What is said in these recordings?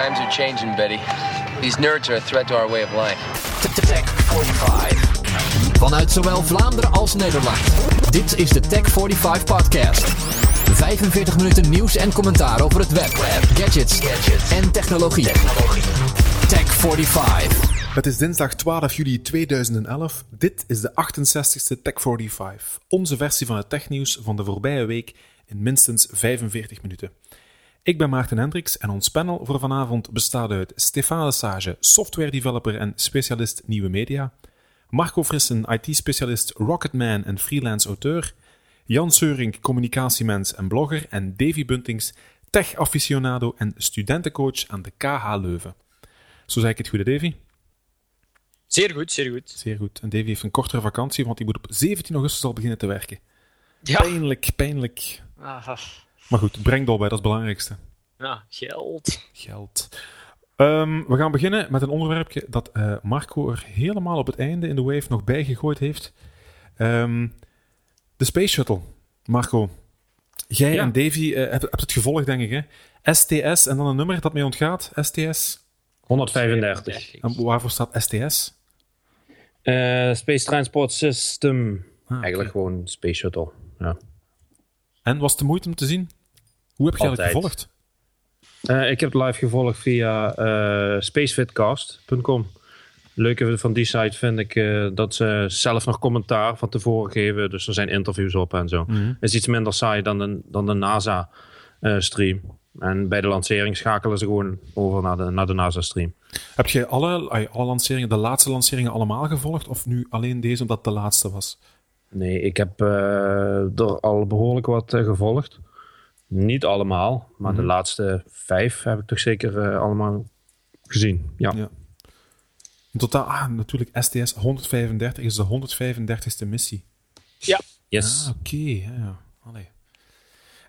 Times are changing, Betty. These nerds are a threat to our way of life. Tech 45. Vanuit zowel Vlaanderen als Nederland. Dit is de Tech 45 podcast. 45 minuten nieuws en commentaar over het web, gadgets, gadgets. en technologie. technologie. Tech 45. Het is dinsdag 12 juli 2011. Dit is de 68ste Tech 45. Onze versie van het technieuws van de voorbije week in minstens 45 minuten. Ik ben Maarten Hendricks en ons panel voor vanavond bestaat uit Stefan Lesage, software developer en specialist nieuwe media, Marco Frissen, IT-specialist, rocketman en freelance auteur, Jan Seuring, communicatiemens en blogger en Davy Buntings, tech-aficionado en studentencoach aan de KH Leuven. Zo zei ik het goed, Davy? Zeer goed, zeer goed. Zeer goed. En Davy heeft een kortere vakantie, want hij moet op 17 augustus al beginnen te werken. Ja. Pijnlijk, pijnlijk. Ah, Maar goed, breng bij, dat is het belangrijkste. ja, geld. Geld. Ehm, we gaan beginnen met een onderwerpje dat eh, Marco er helemaal op het einde in de wave nog bij gegooid heeft. Ehm, de Space Shuttle. Marco, jij Ja. en Davy eh, hebt, hebt het gevolgd, denk ik, hè? STS en dan een nummer dat mij ontgaat. STS. 135. En waarvoor staat STS? Eh, Space Transport System. Ah. Eigenlijk gewoon Space Shuttle. Ja. En was het de moeite om te zien? Hoe heb je Altijd. gevolgd? Eh, ik heb het live gevolgd via eh, spacefitcast.com. Leuke van die site vind ik eh, dat ze zelf nog commentaar van tevoren geven. Dus er zijn interviews op en zo. Mhm. Het is iets minder saai dan de, dan de NASA-stream. en bij de lancering schakelen ze gewoon over naar de, naar de NASA-stream. Heb je alle, alle lanceringen, de laatste lanceringen allemaal gevolgd? Of nu alleen deze omdat het de laatste was? Nee, ik heb eh, er al behoorlijk wat gevolgd. Niet allemaal, maar Mhm. de laatste vijf heb ik toch zeker eh, allemaal gezien. Ja. Ja. In totaal, ah, natuurlijk, STS 135 is de 135ste missie. Yes. Ah, oké. ja, ja. Allee.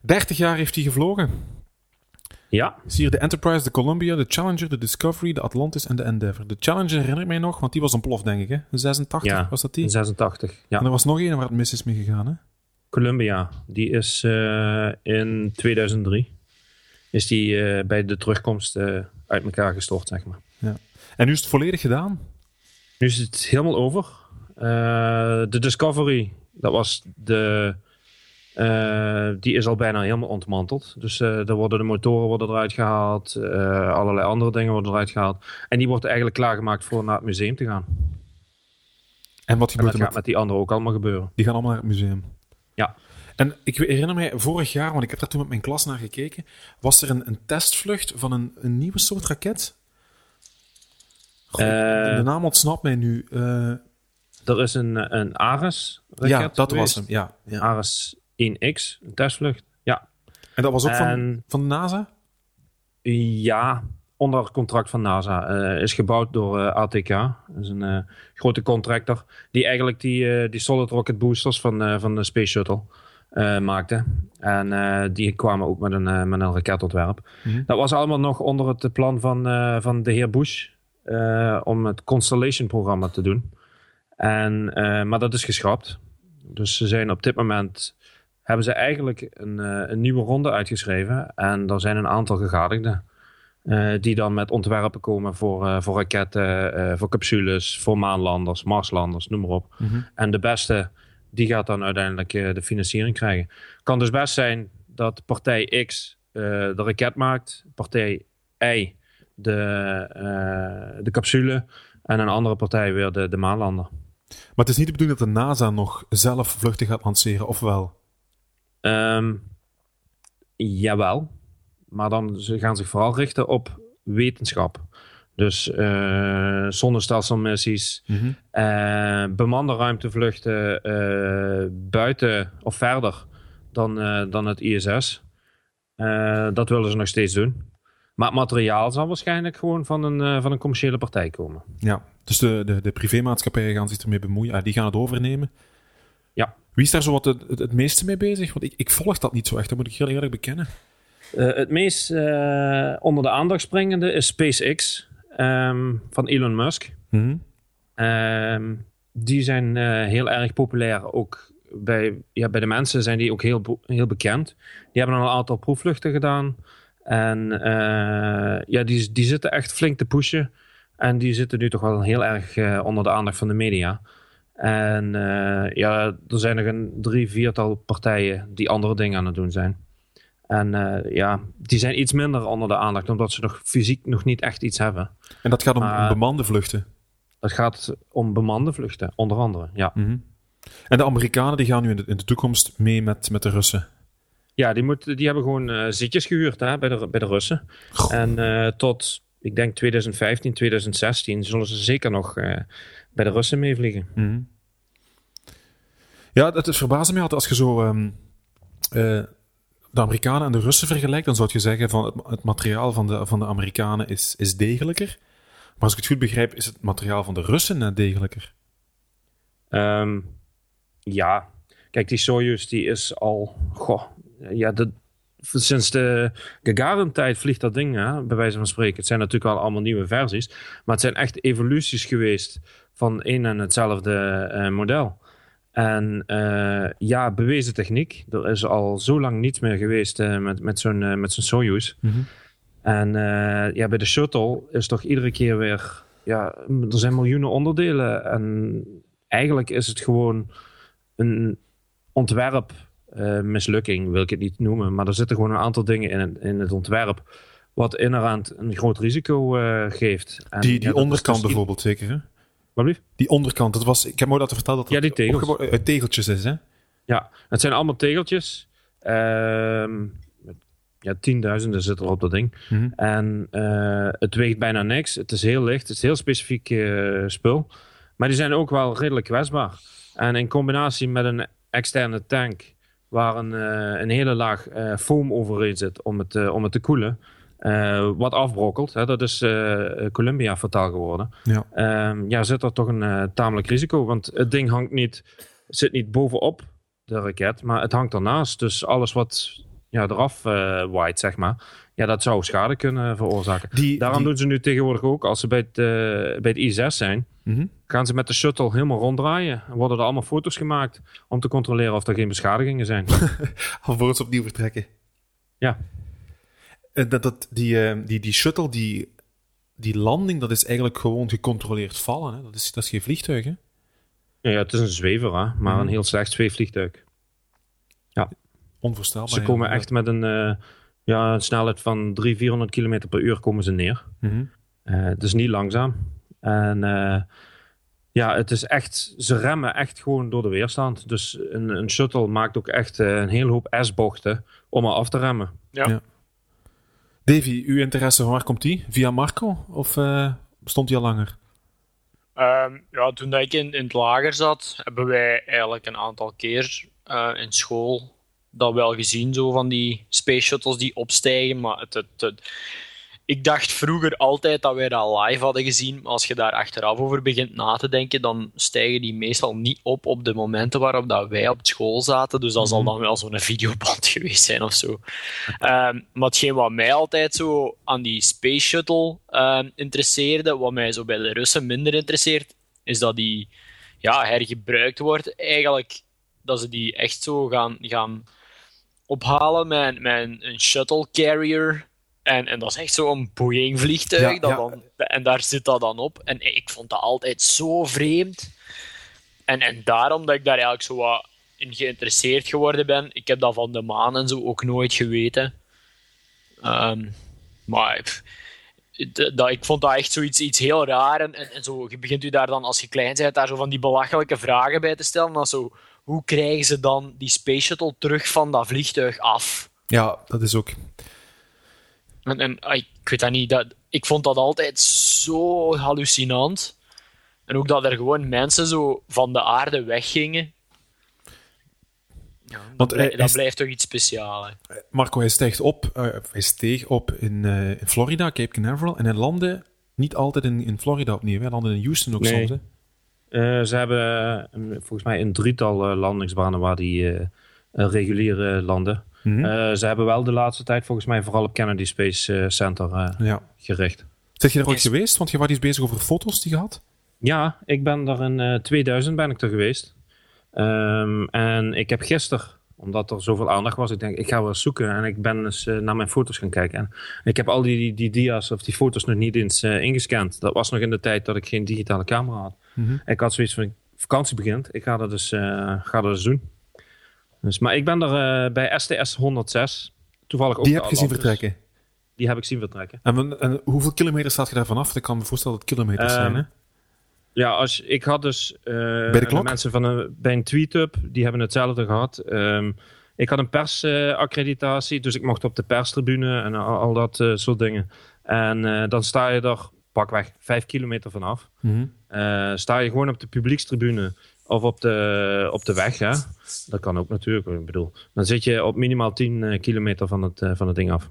30 jaar heeft hij gevlogen. Ja. Is hier de Enterprise, de Columbia, de Challenger, de Discovery, de Atlantis en de Endeavour. De Challenger herinner ik mij nog, want die was ontploft, denk ik. Hè? De 86 Ja, was dat die? 86. Ja. En er was nog één waar het mis is mee gegaan. Hè? Columbia, die is eh, in 2003 is die eh, bij de terugkomst eh, uit elkaar gestort, zeg maar. En nu is het volledig gedaan. Nu is het helemaal over. De Discovery, dat was de. die is al bijna helemaal ontmanteld. Dus eh er worden de motoren worden eruit gehaald. eh, allerlei andere dingen worden eruit gehaald. En die wordt eigenlijk klaargemaakt voor naar het museum te gaan. En wat En gebeurt dat er gaat met... met die andere ook allemaal gebeuren. Die gaan allemaal naar het museum. Ja. En ik herinner mij, vorig jaar, want ik heb daar toen met mijn klas naar gekeken, was er een, een testvlucht van een, een nieuwe soort raket. Goh, Eh, de naam ontsnapt mij nu. Eh, Er is een, een Ares. ja, dat was hem. Ja, ja. Ares 1X, een testvlucht. Ja. En dat was ook van, van de NASA? Ja, onder contract van NASA. Eh, is gebouwd door eh, ATK. Dat is een eh, grote contractor. Die eigenlijk die, die solid rocket boosters van, van de Space Shuttle maakte. En die kwamen ook met een, met een raketontwerp. Mhm. Dat was allemaal nog onder het plan van, van de heer Bush. om het Constellation-programma te doen. En, maar dat is geschrapt. Dus ze zijn op dit moment hebben ze eigenlijk een, een nieuwe ronde uitgeschreven. En er zijn een aantal gegadigden. Eh, die dan met ontwerpen komen voor, eh, voor raketten, eh, voor capsules, voor maanlanders, marslanders, noem maar op. Mhm. En de beste, die gaat dan uiteindelijk de financiering krijgen. Kan dus best zijn dat partij X de raket maakt, partij Y de, de capsule en een andere partij weer de, de maanlander. Maar het is niet de bedoeling dat de NASA nog zelf vluchten gaat lanceren, of wel? Ehm, jawel. Maar dan ze gaan zich vooral richten op wetenschap. Dus eh zonnestelselmissies, eh, bemande ruimtevluchten eh, buiten of verder dan, dan het ISS. Dat willen ze nog steeds doen. Maar het materiaal zal waarschijnlijk gewoon van een, van een commerciële partij komen. Ja, dus de, de, de privémaatschappijen gaan zich ermee bemoeien. Ah, die gaan het overnemen. Ja. Wie is daar zo wat het, het, het meeste mee bezig? Want ik, ik volg dat niet zo echt, dat moet ik heel eerlijk bekennen. Eh, het meest eh, onder de aandacht springende is SpaceX ehm, van Elon Musk. Mhm. Ehm, die zijn eh, heel erg populair. Ook bij, ja, bij de mensen zijn die ook heel, heel bekend. Die hebben al een aantal proefvluchten gedaan. En ja, die, die zitten echt flink te pushen. En die zitten nu toch wel heel erg onder de aandacht van de media. En ja, er zijn nog een drie, viertal partijen die andere dingen aan het doen zijn. En eh, ja, die zijn iets minder onder de aandacht, omdat ze nog fysiek nog niet echt iets hebben. En dat gaat om, bemande vluchten. Het gaat om bemande vluchten, onder andere. Ja, Mhm. En de Amerikanen die gaan nu in de, in de toekomst mee met, met de Russen. ja die, moet, die hebben gewoon eh, zitjes gehuurd hè, bij, de, bij de Russen. Goh. En eh, tot, ik denk 2015, 2016 zullen ze zeker nog bij de Russen meevliegen. Mhm. Ja, het, het verbaasde mij altijd als je zo ehm, eh, de Amerikanen en de Russen vergelijkt, dan zou je zeggen van het, materiaal van de, van de Amerikanen is, is degelijker. Maar als ik het goed begrijp, is het materiaal van de Russen net degelijker. Ehm, ja, kijk, die Soyuz die is al, goh, ja, de, sinds de Gagarin-tijd vliegt dat ding, bij wijze van spreken. Het zijn natuurlijk al allemaal nieuwe versies, maar het zijn echt evoluties geweest van één en hetzelfde eh, model. En eh, ja, bewezen techniek. Er is al zo lang niets meer geweest eh, met, met zo'n eh, met zo'n Soyuz. En eh, ja, bij de shuttle is toch iedere keer weer... Ja, er zijn miljoenen onderdelen. En eigenlijk is het gewoon een ontwerp mislukking, wil ik het niet noemen. Maar er zitten gewoon een aantal dingen in het, in het ontwerp... wat inherent een groot risico geeft. En, Die, die onderkant dus- bijvoorbeeld zeker, hè? Wat? Die onderkant, dat was, ik heb me ooit laten vertellen dat Ja, het die tegels. opgebouwd uit tegeltjes is, hè? Ja, het zijn allemaal tegeltjes. Ehm, ja, tienduizenden zitten er op dat ding. Mhm. En eh, het weegt bijna niks. Het is heel licht. Het is heel specifiek eh, spul. Maar die zijn ook wel redelijk kwetsbaar. En in combinatie met een externe tank... waar een, eh, een hele laag eh, foam overheen zit om het, eh, om het te koelen... eh, wat afbrokkelt. Hè, dat is eh, Columbia fataal geworden. Ja. Ehm, ja, zit er toch een eh, tamelijk risico. Want het ding hangt niet, zit niet bovenop de raket, maar het hangt ernaast. Dus alles wat ja, eraf waait, zeg maar, ja, dat zou schade kunnen veroorzaken. Die, Daarom die- doen ze nu tegenwoordig ook, als ze bij het, bij het I6 zijn, Mhm. gaan ze met de shuttle helemaal ronddraaien. En worden er allemaal foto's gemaakt om te controleren of er geen beschadigingen zijn. Alvorens opnieuw vertrekken. Ja. Eh, Dat, dat, die, eh, die, die shuttle, die, die landing, dat is eigenlijk gewoon gecontroleerd vallen. Hè? Dat, is, dat is geen vliegtuig, hè? ja, ja, het is een zwever, hè, maar een heel slecht zweefvliegtuig. Onvoorstelbaar. Ze ja. komen echt met een, eh, ja, een snelheid van 300, 400 km per uur komen ze neer. Mhm. Eh, het is niet langzaam. En eh, ja, het is echt, ze remmen echt gewoon door de weerstand. Dus een, een shuttle maakt ook echt een hele hoop S-bochten om er af te remmen. Davy, uw interesse van waar komt die? Via Marco? Of eh, bestond die al langer? Ehm, ja, toen dat ik in, in het lager zat, hebben wij eigenlijk een aantal keer eh, in school dat wel gezien, zo van die space shuttles die opstijgen. Maar het, het, het- ik dacht vroeger altijd dat wij dat live hadden gezien. Maar als je daar achteraf over begint na te denken, dan stijgen die meestal niet op op de momenten waarop dat wij op school zaten. Dus dat zal dan wel zo'n videoband geweest zijn of zo. Ehm, maar hetgeen wat mij altijd zo aan die Space Shuttle ehm, interesseerde, wat mij zo bij de Russen minder interesseert, is dat die ja, hergebruikt wordt. Eigenlijk dat ze die echt zo gaan, gaan ophalen met, met een shuttle carrier. En, en dat is echt zo'n Boeing-vliegtuig. Ja, dat ja. dan- en daar zit dat dan op. En ik vond dat altijd zo vreemd. En, en daarom dat ik daar eigenlijk zo wat in geïnteresseerd geworden ben. Ik heb dat van de maan en zo ook nooit geweten. Ehm, maar dat, ik vond dat echt zoiets iets heel raar. En, en, en zo, je begint u daar dan, als je klein bent, daar zo van die belachelijke vragen bij te stellen. Dan zo, hoe krijgen ze dan die Space Shuttle terug van dat vliegtuig af? Ja, dat is ook. En, en ah, ik weet dat niet, dat, ik vond dat altijd zo hallucinant. En ook dat er gewoon mensen zo van de aarde weggingen. Ja, dat, Want blij- hij dat blijft toch iets speciaals. hè. Marco, hij stijgt op, eh, hij steeg op in, eh, in Florida, Cape Canaveral. En hij landde niet altijd in, in Florida opnieuw. Hij landde in Houston ook Nee. soms. Hè? Eh, ze hebben volgens mij een drietal landingsbanen waar die reguliere landen. Mhm. Eh, ze hebben wel de laatste tijd volgens mij vooral op Kennedy Space eh, Center eh, ja. gericht. Zeg je daar ooit Yes. geweest? Want je was iets bezig over foto's die je had. Ja, ik ben er in eh, 2000 ben ik er geweest. Ehm, en ik heb gisteren Omdat er zoveel aandacht was. Ik denk, ik ga wel eens zoeken. En ik ben eens naar mijn foto's gaan kijken. En ik heb al die, die, die dia's of die foto's nog niet eens ingescand. Dat was nog in de tijd dat ik geen digitale camera had. Mhm. Ik had zoiets van, vakantie begint. Ik ga dat dus, ga dat dus doen. Dus, maar ik ben er bij STS 106. Toevallig ook Die heb je zien vertrekken? Die heb ik zien vertrekken. En, en, hoeveel kilometer staat je daar vanaf? Ik kan me voorstellen dat het kilometers zijn, hè? Ja, als, ik had dus uh, bij de klok? mensen van een, bij een tweet-up, die hebben hetzelfde gehad. Um, ik had een persaccreditatie, dus ik mocht op de perstribune en al, al dat uh, soort dingen. En dan sta je er pakweg vijf kilometer vanaf. Mm -hmm. sta je gewoon op de publiekstribune of op de, op de weg, hè? dat kan ook natuurlijk. Ik bedoel, dan zit je op minimaal 10 kilometer van het, van het ding af.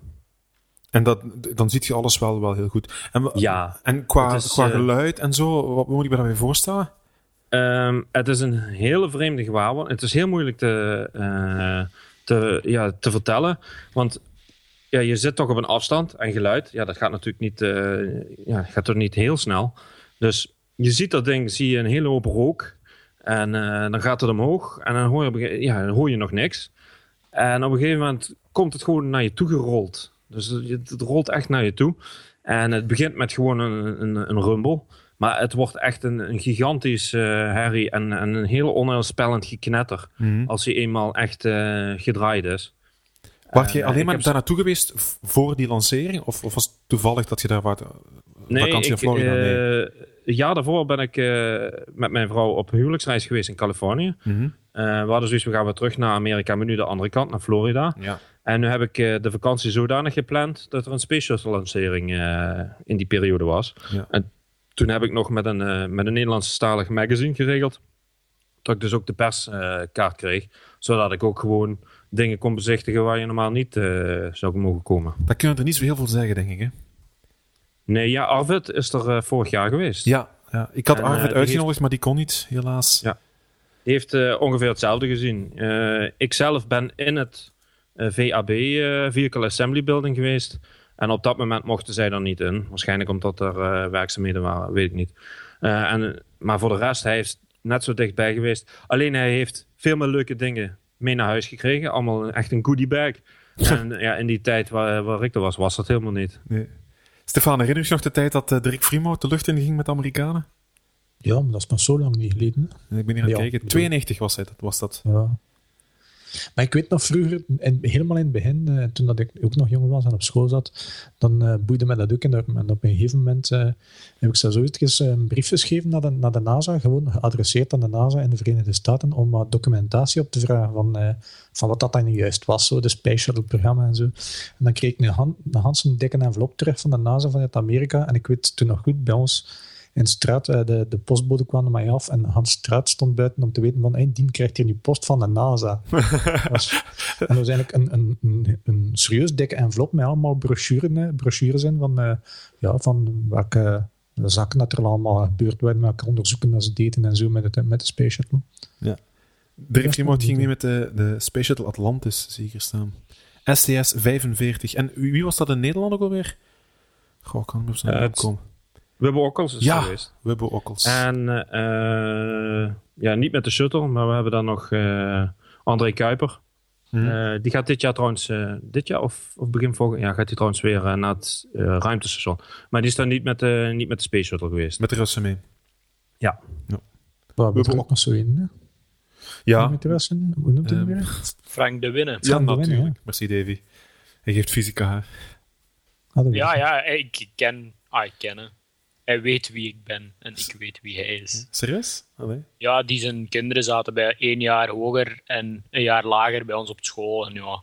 En dat, dan ziet je alles wel, wel heel goed. En, ja. En qua, is, qua uh, geluid en zo, wat moet ik me daarbij voorstellen? Um, het is een hele vreemde gewaarwording. Het is heel moeilijk te, uh, te, ja, te vertellen. Want ja, je zit toch op een afstand en geluid. Ja, dat gaat natuurlijk niet, uh, ja, gaat toch niet heel snel. Dus je ziet dat ding, zie je een hele hoop rook. En dan gaat het omhoog. En dan hoor je, ja, dan hoor je nog niks. En op een gegeven moment komt het gewoon naar je toe gerold. Dus het, het, rolt echt naar je toe. En het begint met gewoon een, een, een rumble. Maar het wordt echt een, een gigantisch uh, herrie en, en, een heel onheilspellend geknetter. Mhm. Als hij eenmaal echt uh, gedraaid is. Waart je alleen maar daar naartoe geweest voor die lancering? Of, of was het toevallig dat je daar wat nee, vakantie in Florida? Nee. Een jaar daarvoor ben ik met mijn vrouw op huwelijksreis geweest in Californië. Mm -hmm. we hadden zoiets, we gaan weer terug naar Amerika, maar nu de andere kant, naar Florida. Ja. En nu heb ik uh, de vakantie zodanig gepland dat er een Space Shuttle lancering in die periode was. Ja. En toen heb ik nog met een, met een Nederlandstalig magazine geregeld. Dat ik dus ook de perskaart kreeg. Zodat ik ook gewoon dingen kon bezichtigen waar je normaal niet zou mogen komen. Daar kun je er niet zo heel veel zeggen, denk ik. Hè? Nee, ja, Arvid is er vorig jaar geweest. Ja, ja. ik had En, Arvid die uitgenodigd, heeft- maar die kon niet, helaas. Ja. Die heeft eh, ongeveer hetzelfde gezien. Eh, ik zelf ben in het eh, VAB, eh, Vehicle Assembly Building geweest. En op dat moment mochten zij er niet in. Waarschijnlijk omdat er eh, werkzaamheden waren, weet ik niet. Eh, en, maar voor de rest, hij is net zo dichtbij geweest. Alleen hij heeft veel meer leuke dingen mee naar huis gekregen. Allemaal echt een goodie bag. en ja, in die tijd waar, waar ik er was, was dat helemaal niet. Nee. Stefan, herinner je je nog de tijd dat uh, Dirk Frimout de lucht in ging met de Amerikanen? Ja, maar dat is nog zo lang niet geleden. hè. Ik ben hier aan het Ja, kijken. bedoel- 92 was, hij, dat, was dat. Ja. Maar ik weet nog vroeger, in, helemaal in het begin, eh, toen dat ik ook nog jong was en op school zat, dan eh, boeide me dat ook. En op een gegeven moment eh, heb ik zelfs ooit eens een brief geschreven naar de, naar de NASA, gewoon geadresseerd aan de NASA in de Verenigde Staten, om wat documentatie op te vragen van, van wat dat dan juist was, zo, de Space Shuttle programma en zo. En dan kreeg ik een, hand, een dikke envelop terug van de NASA vanuit Amerika. En ik weet toen nog goed, bij ons in straat, eh, de, de postbode kwam er mij af en Hans Straat stond buiten om te weten van, hey, die krijgt hier nu post van de NASA. Dat was, en dat was eigenlijk een, een, een, een serieus dikke envelop met allemaal brochures, eh, brochures in van, eh, ja, van welke zaken dat er allemaal gebeurd waren, welke onderzoeken dat ze deden en zo met, het, met de Space Shuttle. Dirk is Frimout nog ging niet, met de, de Space Shuttle Atlantis, zie ik hier staan. STS 45. En wie was dat in Nederland ook alweer? Goh, kan ik nog snel Eh, het- opkomen. We hebben ook al eens Ja. geweest. Webbo Okkels. En eh, ja, niet met de shuttle, maar we hebben dan nog eh, André Kuiper. Mhm. Eh, die gaat dit jaar trouwens, dit jaar of, of begin volgend jaar, gaat hij trouwens weer naar het ruimtestation. Maar die is dan niet met, de niet met de Space Shuttle geweest. Met de Russen mee. Waar we hebben er ook nog zo in. Ja, Met de Russen, hoe noemt hij weer? Frank de Winnen. ja natuurlijk. Winnen, Merci, Davy. Hij geeft fysica. Ah, Ja, ja, ik ken... Ah, ik ken hem. Hij weet wie ik ben en ik weet wie hij is. Serieus? Allee. Ja, die zijn kinderen zaten bij één jaar hoger en een jaar lager bij ons op school. En ja,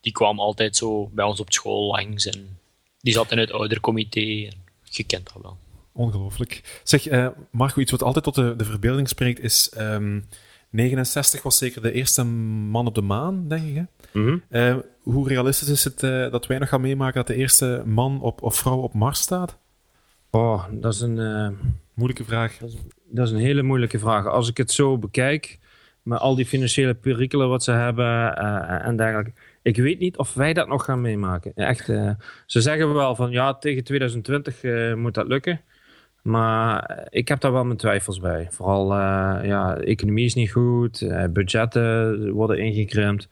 die kwam altijd zo bij ons op school langs. En die zat in het oudercomité. En je kent dat wel. Ongelooflijk. Zeg, eh, Marco, iets wat altijd tot de, de verbeelding spreekt is... ehm 69 was zeker de eerste man op de maan, denk ik. Hè? Mhm. Eh, hoe realistisch is het eh, dat wij nog gaan meemaken dat de eerste man op, of vrouw op Mars staat? Oh, dat is een... eh, Moeilijke vraag. Dat is een hele moeilijke vraag. Als ik het zo bekijk, met al die financiële perikelen wat ze hebben eh, en dergelijke. Ik weet niet of wij dat nog gaan meemaken. Echt, eh, ze zeggen wel van ja, tegen 2020 eh, moet dat lukken. Maar ik heb daar wel mijn twijfels bij. Vooral, ja, economie is niet goed, budgetten worden ingekrimpt.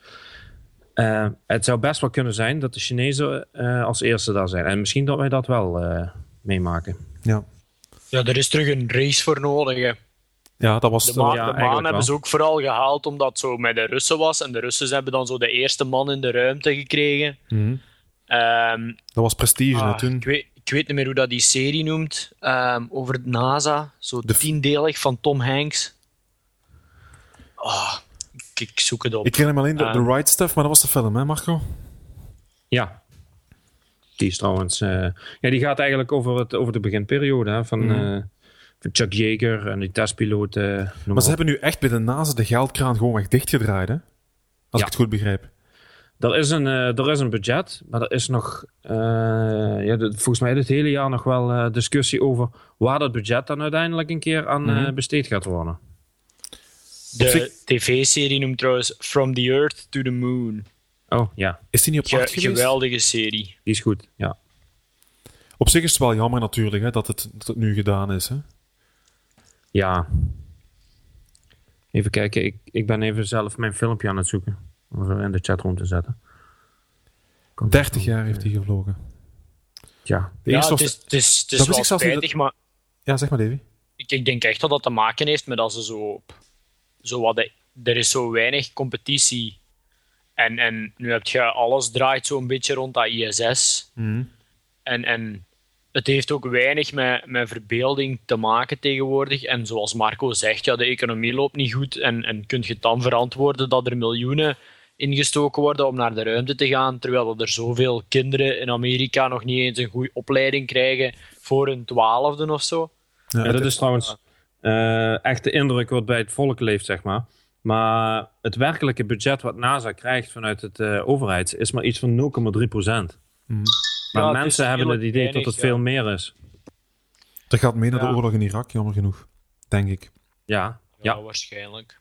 Het zou best wel kunnen zijn dat de Chinezen als eerste daar zijn. En misschien dat wij dat wel meemaken. Ja. ja, er is terug een race voor nodig. Hè. Ja, dat was de maan, ja, de maan hebben ze ook vooral gehaald omdat het zo met de Russen was. En de Russen hebben dan zo de eerste man in de ruimte gekregen. Mm -hmm. um, dat was prestige ah, toen. Ik weet, ik weet niet meer hoe dat die serie noemt. Um, over het NASA. Zo de tiendelig van Tom Hanks. Oh, ik, ik, zoek het op. Ik ken hem alleen de, um, The Right Stuff, maar dat was de film, hè Marco? Ja. Die is trouwens... Uh, ja, die gaat eigenlijk over, het, over de beginperiode hè, van... Mm. Uh, Chuck Yeager en die testpiloten. maar ze hebben nu echt bij de NASA de geldkraan gewoon echt dichtgedraaid, hè? Als ja. ik het goed begrijp. Er is een, uh, er is een budget, maar er is nog, uh, ja, de, volgens mij dit hele jaar nog wel uh, discussie over waar dat budget dan uiteindelijk een keer aan mm -hmm. besteed gaat worden. De tv-serie noemt trouwens From the Earth to the Moon. Oh, ja. Is die niet op Ge acht geweest? Geweldige serie. Die is goed, ja. Op zich is het wel jammer natuurlijk hè, dat, het, dat het nu gedaan is. Hè? Ja. Even kijken, ik, ik ben even zelf mijn filmpje aan het zoeken. Om in de chat rond te zetten. Komt 30 jaar heeft hij gevlogen. Ja. De ja, het is, het is, het is wel spijtig, dat... maar... Ja, zeg maar Davy. Ik, ik denk echt dat dat te maken heeft met dat ze zo... zo wat de, er is zo weinig competitie. En, en nu heb je alles draait zo'n beetje rond dat ISS. Mm. En, en het heeft ook weinig met, met verbeelding te maken tegenwoordig. En zoals Marco zegt, ja, de economie loopt niet goed. En, en kun je het dan verantwoorden dat er miljoenen ingestoken worden om naar de ruimte te gaan, terwijl er zoveel kinderen in Amerika nog niet eens een goede opleiding krijgen voor een twaalfde of zo. Ja, ja dat is trouwens uh, echt de indruk wat bij het volk leeft, zeg maar. Maar het werkelijke budget wat NASA krijgt vanuit het uh, overheid is maar iets van 0,3 procent. Mm. Maar ja, mensen hebben het idee weinig, dat het veel meer is. Dat gaat mee naar de oorlog in Irak, jammer genoeg. Denk ik. Ja, ja. waarschijnlijk.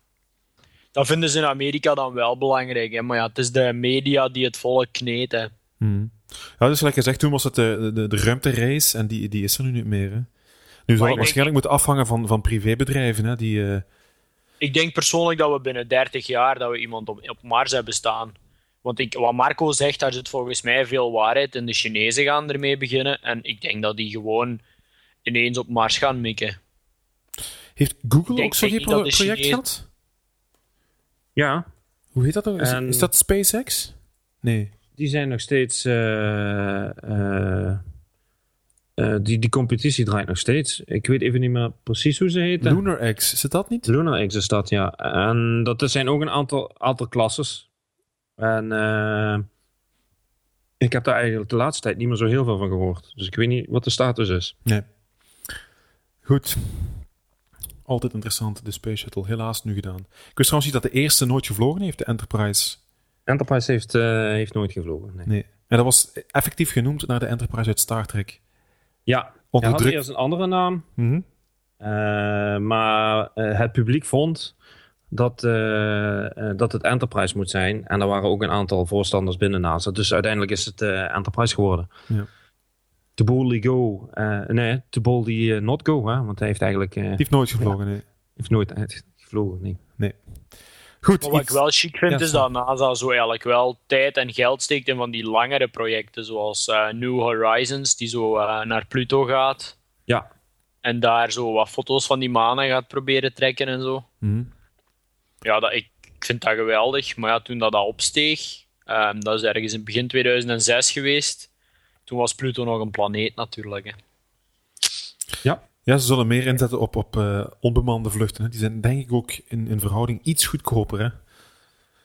Dat vinden ze in Amerika dan wel belangrijk. Hè? Maar ja, het is de media die het volk kneten. Hmm. Ja, dus gelijk gezegd, toen was het de, de, de ruimtereis en die, die is er nu niet meer. Hè? Nu zal het waarschijnlijk moeten afhangen van, van privébedrijven. Hè, die, uh... Ik denk persoonlijk dat we binnen 30 jaar dat we iemand op, op Mars hebben staan. Want ik, wat Marco zegt, daar zit volgens mij veel waarheid in. De Chinezen gaan ermee beginnen. En ik denk dat die gewoon ineens op Mars gaan mikken. Heeft Google ook zo'n pro project Chinezen... gehad? Ja. Hoe heet dat ook? Is, en... is, dat SpaceX? Nee. Die zijn nog steeds... Uh, uh, uh, die, die competitie draait nog steeds. Ik weet even niet meer precies hoe ze heten. Lunar X, is het dat niet? Lunar X is dat, ja. En dat zijn ook een aantal, aantal klasses. En ik heb daar eigenlijk de laatste tijd niet meer zo heel veel van gehoord. Dus ik weet niet wat de status is. Nee. Goed. Altijd interessant, de Space Shuttle. Helaas nu gedaan. Ik wist trouwens niet dat de eerste nooit gevlogen heeft, de Enterprise. Enterprise heeft, uh, heeft nooit gevlogen, nee. nee. En dat was effectief genoemd naar de Enterprise uit Star Trek. Ja, hij had eerst een andere naam. Mm -hmm. uh, maar uh, het publiek vond dat, dat het Enterprise moet zijn. En er waren ook een aantal voorstanders binnen NASA. Dus uiteindelijk is het Enterprise geworden. Ja. To boldly go. Nee, to boldly not go. Hè? Want hij heeft eigenlijk... Die heeft nooit gevlogen, ja, nee. heeft nooit gevlogen, nee. Nee. Goed. Maar wat ik wel chic vind, ja, is dat NASA zo eigenlijk wel tijd en geld steekt in van die langere projecten, zoals New Horizons, die zo naar Pluto gaat. Ja. En daar zo wat foto's van die manen gaat proberen trekken en zo. Mm -hmm. Ja, dat, ik, ik vind dat geweldig. Maar ja, toen dat, dat opsteeg, um, dat is ergens in begin 2006 geweest, toen was Pluto nog een planeet natuurlijk. Hè. Ja. Ja, ze zullen meer inzetten op, op uh, onbemande vluchten. Hè. Die zijn denk ik ook in, in verhouding iets goedkoper. Hè.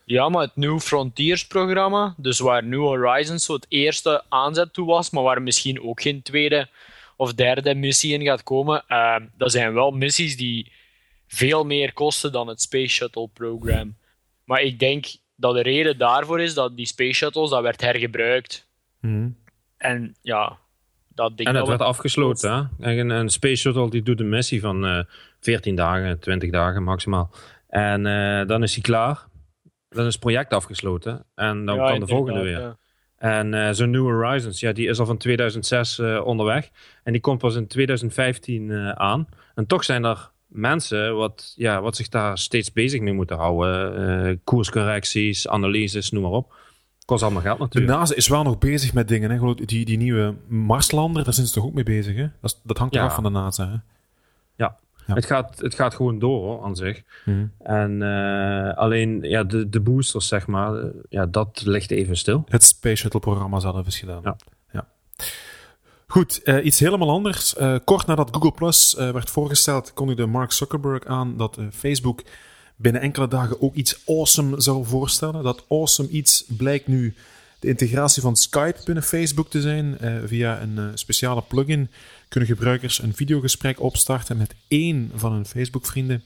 Ja, maar het New Frontiers-programma, dus waar New Horizons zo het eerste aanzet toe was, maar waar misschien ook geen tweede of derde missie in gaat komen, uh, dat zijn wel missies die veel meer kosten dan het Space Shuttle-program. Maar ik denk dat de reden daarvoor is dat die Space Shuttles, dat werd hergebruikt. Mm. En ja, dat ding... En het werd afgesloten, hè? En een Space Shuttle die doet een missie van uh, 14 dagen, 20 dagen maximaal. En uh, dan is hij klaar. Dan is het project afgesloten. En dan ja, kan de volgende weer. Ja. En uh, zo'n New Horizons, ja, die is al van 2006 uh, onderweg. En die komt pas in 2015 uh, aan. En toch zijn er mensen wat, ja, wat zich daar steeds bezig mee moeten houden. koerscorrecties, analyses, noem maar op. Kost allemaal geld natuurlijk. De NASA is wel nog bezig met dingen. Hè? Die, die nieuwe Marslander, daar zijn ze toch ook mee bezig. Hè? Dat, dat hangt ja. af van de NASA. Hè? Ja. ja. Het, gaat, het gaat gewoon door hoor, aan zich. Mm. En uh, alleen ja, de, de boosters, zeg maar, ja, dat ligt even stil. Het Space Shuttle programma zelf is gedaan. Ja. ja. Goed, uh, iets helemaal anders. Uh, kort nadat Google Plus werd voorgesteld, kondigde Mark Zuckerberg aan dat Facebook binnen enkele dagen ook iets awesome zou voorstellen. Dat awesome iets blijkt nu de integratie van Skype binnen Facebook te zijn. Uh, via een uh, speciale plugin kunnen gebruikers een videogesprek opstarten met één van hun Facebook-vrienden.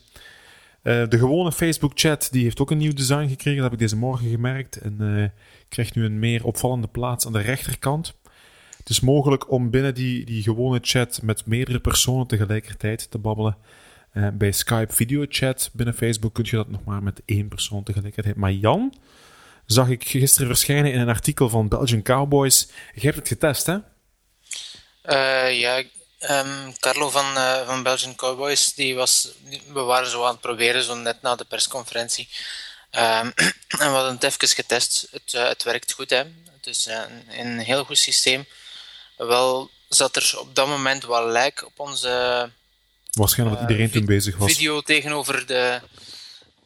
Uh, de gewone Facebook-chat die heeft ook een nieuw design gekregen. Dat heb ik deze morgen gemerkt. En krijgt nu een meer opvallende plaats aan de rechterkant. Het is mogelijk om binnen die, die gewone chat met meerdere personen tegelijkertijd te babbelen. Uh, bij Skype video chat binnen Facebook kun je dat nog maar met één persoon tegelijkertijd. Maar Jan, zag ik gisteren verschijnen in een artikel van Belgian Cowboys. Je hebt het getest, hè? Uh, ja, um, Carlo van, uh, van Belgian Cowboys, die was, we waren zo aan het proberen, zo net na de persconferentie. Um, en we hadden het even getest. Het, het werkt goed, hè. Het is een, een heel goed systeem. Wel zat er op dat moment wel lijk op onze Waarschijnlijk dat iedereen toen bezig was. Video tegenover de,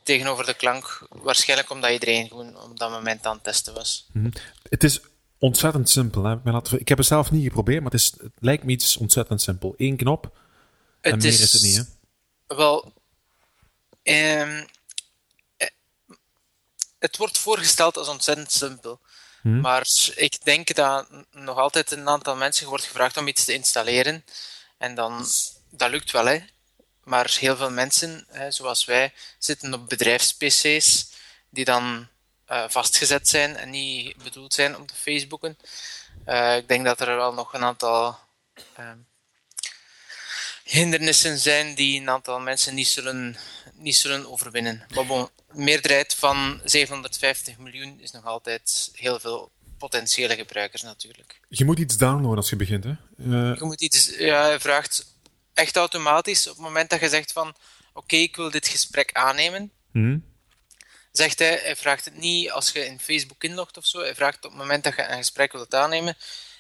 tegenover de klank. Waarschijnlijk omdat iedereen gewoon op dat moment aan het testen was. Mm -hmm. Het is ontzettend simpel. Hè? Ik heb het zelf niet geprobeerd, maar het, is, het lijkt me iets ontzettend simpel. Eén knop en het meer is, is, het niet. Hè? Wel, um, het wordt voorgesteld als ontzettend simpel. Hmm. Maar ik denk dat nog altijd een aantal mensen wordt gevraagd om iets te installeren. En dan dat lukt wel, hè. Maar heel veel mensen, hè, zoals wij, zitten op bedrijfs-PC's die dan uh, vastgezet zijn en niet bedoeld zijn om te Facebooken. Uh, ik denk dat er wel nog een aantal uh, hindernissen zijn die een aantal mensen niet zullen, niet zullen overwinnen. Maar bon, meerderheid van 750 miljoen is nog altijd heel veel potentiële gebruikers natuurlijk. Je moet iets downloaden als je begint, hè? Uh... Je moet iets, ja, hij vraagt echt automatisch op het moment dat je zegt van oké, ik wil dit gesprek aannemen, hmm. zegt hij, hij vraagt het niet als je in Facebook inlogt of zo, hij vraagt op het moment dat je een gesprek wilt aannemen,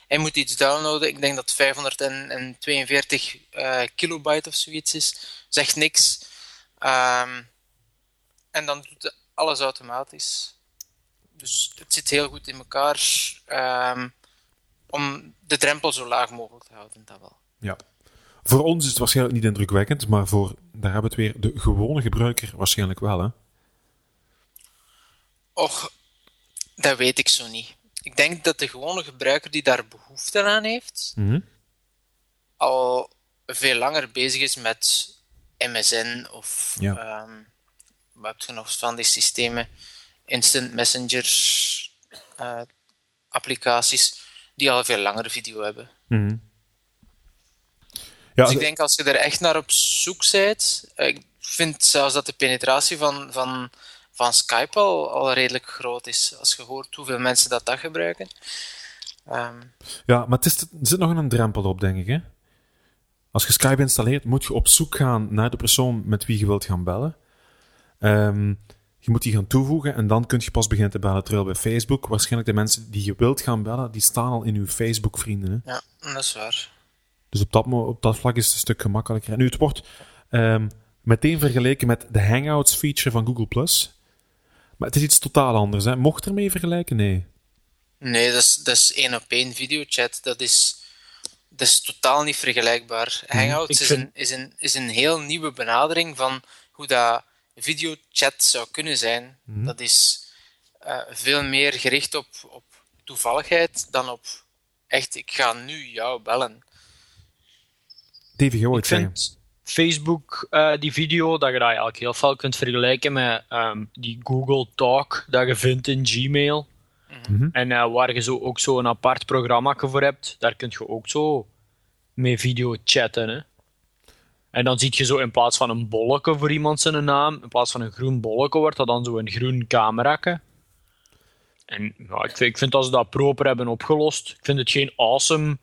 hij moet iets downloaden, ik denk dat 542 uh, kilobyte of zoiets is, zegt niks. Um, en dan doet alles automatisch. Dus het zit heel goed in elkaar um, om de drempel zo laag mogelijk te houden, dat wel. Ja. Voor ons is het waarschijnlijk niet indrukwekkend, maar voor, daar hebben we het weer, de gewone gebruiker waarschijnlijk wel, hè? Och, dat weet ik zo niet. Ik denk dat de gewone gebruiker die daar behoefte aan heeft, mm -hmm. al veel langer bezig is met MSN of ja. um, wat heb je nog van die systemen, instant messenger uh, applicaties, die al veel langere video hebben. Mm -hmm. Ja, dus ik denk als je er echt naar op zoek bent, eh, ik vind zelfs dat de penetratie van, van, van Skype al, al redelijk groot is. Als je hoort hoeveel mensen dat, dat gebruiken. Um, ja, maar het is, er zit nog een drempel op, denk ik. Hè? Als je Skype installeert, moet je op zoek gaan naar de persoon met wie je wilt gaan bellen. Um, je moet die gaan toevoegen en dan kun je pas beginnen te bellen. Terwijl bij Facebook, waarschijnlijk de mensen die je wilt gaan bellen, die staan al in uw Facebook-vrienden. Ja, dat is waar. Dus op dat, op dat vlak is het een stuk gemakkelijker. En nu, het wordt um, meteen vergeleken met de Hangouts feature van Google+. Maar het is iets totaal anders. Hè? Mocht ermee vergelijken? Nee. Nee, dat is, dat is één op één videochat. Dat is, dat is totaal niet vergelijkbaar. Hangouts is, een, is, een, is een heel nieuwe benadering van hoe dat videochat zou kunnen zijn. Mhm. Dat is uh, veel meer gericht op, op toevalligheid dan op echt, ik ga nu jou bellen. TVO ik vind Facebook, uh, die video, dat je dat eigenlijk heel veel kunt vergelijken met um, die Google Talk dat je vindt in Gmail. Mm -hmm. En uh, waar je zo ook zo een apart programma voor hebt, daar kun je ook zo mee video chatten. Hè? En dan zie je zo in plaats van een bolletje voor iemand zijn naam, in plaats van een groen bolletje wordt dat dan zo een groen camera. En ja, ik, vind, ik vind dat ze dat proper hebben opgelost. Ik vind het geen awesome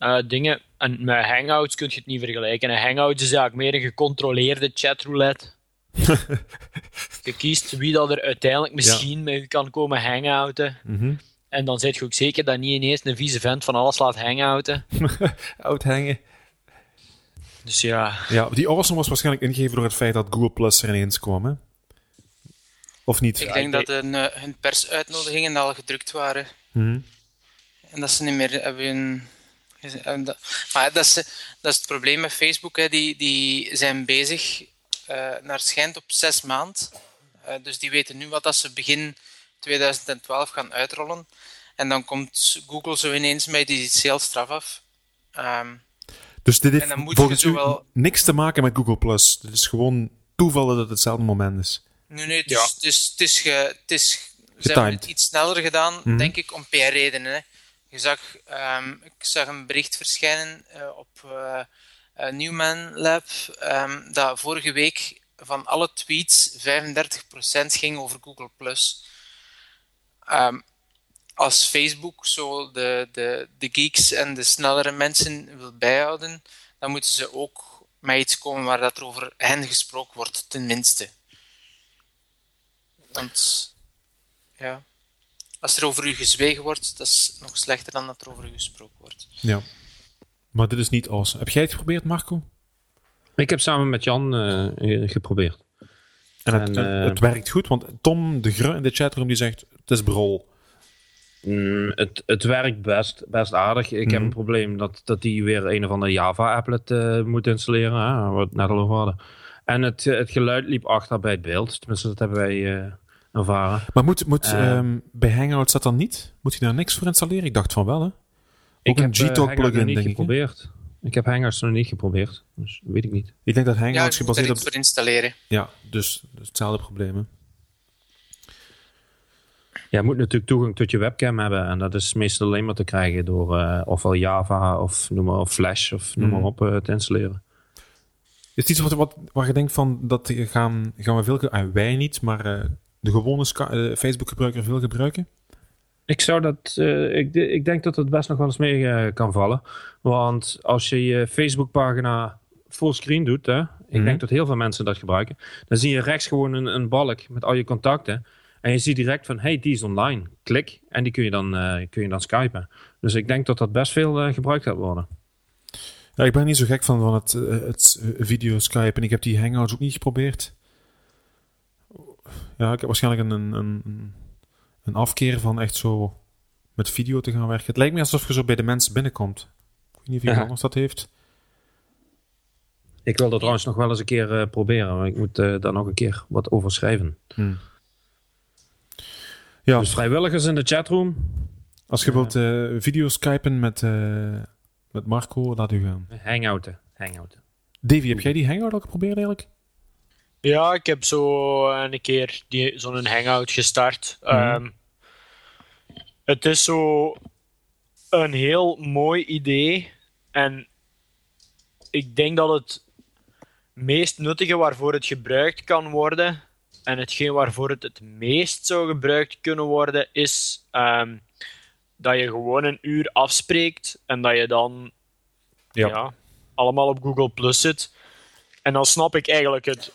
eh, dingen. En met Hangouts kun je het niet vergelijken. En Hangouts is eigenlijk meer een gecontroleerde chatroulette. je kiest wie dat er uiteindelijk misschien met je kan komen hangouten. Mhm. En dan zit je ook zeker dat niet ineens een vieze vent van alles laat hangouten. Oud hangen. Dus ja, Ja, die awesome was waarschijnlijk ingegeven door het feit dat Google Plus er ineens kwam, hè? Of niet? Ik denk dat hun, eh, hun persuitnodigingen al gedrukt waren. Mhm. En dat ze niet meer hebben Maar dat is, dat is het probleem met Facebook. Hè. Die, die zijn bezig, eh, naar schijnt, op zes maand. Eh, dus die weten nu wat dat ze begin 2012 gaan uitrollen. En dan komt Google zo ineens met die sales straf af. Ehm, Dus dit heeft volgens u zowel- niks te maken met Google Plus. Het is gewoon toeval dat het hetzelfde moment is. Nee, nee, het is, Ja. het is, het is, ge, het is ze hebben het iets sneller gedaan, Mhm. denk ik, om PR-redenen. Je zag, ehm, ik zag een bericht verschijnen eh, op eh eh, Newman Lab ehm, dat vorige week van alle tweets 35% ging over Google+. Ehm, als Facebook zo de, de, de geeks en de snellere mensen wil bijhouden, dan moeten ze ook met iets komen waar dat er over hen gesproken wordt, tenminste. Want ja, als er over u gezwegen wordt, dat is nog slechter dan dat er over u gesproken wordt. Ja. Maar dit is niet awesome. Heb jij het geprobeerd, Marco? Ik heb samen met Jan eh, geprobeerd. En het, En, eh, het werkt goed, want Tom de Gru in de chatroom die zegt, het is brol. Mm, het, het werkt best, best aardig. Ik heb Mhm. een probleem dat, dat die weer een of andere Java-applet eh, moet installeren, hè, het net al over hadden. En het, het geluid liep achter bij het beeld. Tenminste, dat hebben wij eh, ervaren. Maar moet, moet Eh. ehm, bij Hangouts dat dan niet? Moet je daar niks voor installeren? Ik dacht van wel, hè? Ook ik een heb eh, Gtalk plugin, niet denk ik. hè? geprobeerd. Ik heb Hangouts nog niet geprobeerd. Dus weet ik niet. Ik denk dat Ja, Hangouts er gebaseerd op... voor installeren. Ja, dus, dus hetzelfde probleem, hè? Ja, je moet natuurlijk toegang tot je webcam hebben. En dat is meestal alleen maar te krijgen door eh, ofwel Java of noem maar op Flash of noem maar Mhm. op te installeren. Is het iets wat, wat, waar je denkt van, dat gaan, gaan we veel... ge- ah, wij niet, maar eh, de gewone eh, Facebook-gebruiker veel gebruiken? Ik zou dat, eh, ik, ik denk dat het best nog wel eens mee eh, kan vallen. Want als je je Facebookpagina fullscreen doet, hè, ik Mhm. denk dat heel veel mensen dat gebruiken, dan zie je rechts gewoon een, een balk met al je contacten. En je ziet direct van, hey, die is online. Klik. En die kun je dan, kun je dan skypen. Dus ik denk dat dat best veel gebruikt gaat worden. Ja, ik ben niet zo gek van, van het, het eh, video Skype en ik heb die Hangouts ook niet geprobeerd. Ja, ik heb waarschijnlijk een, een, een, een afkeer van echt zo met video te gaan werken. Het lijkt me alsof je zo bij de mensen binnenkomt. Ik weet niet of iemand Ja. anders dat heeft. Ik wil dat trouwens nog wel eens een keer eh, proberen. Maar ik moet eh, daar nog een keer wat over schrijven. Ja, Dus vrijwilligers in de chatroom. als je wilt eh, video Skypen met, met Marco, laat u gaan. Hangouten. Hangouten. Davy, heb jij die Hangout al geprobeerd eigenlijk? Ja, ik heb zo een keer die- zo'n hangout gestart. Mhm. Ehm, het is zo een heel mooi idee. En ik denk dat het meest nuttige waarvoor het gebruikt kan worden, en hetgeen waarvoor het het meest zou gebruikt kunnen worden, is ehm, dat je gewoon een uur afspreekt en dat je dan Ja. ja, allemaal op Google Plus zit. En dan snap ik eigenlijk het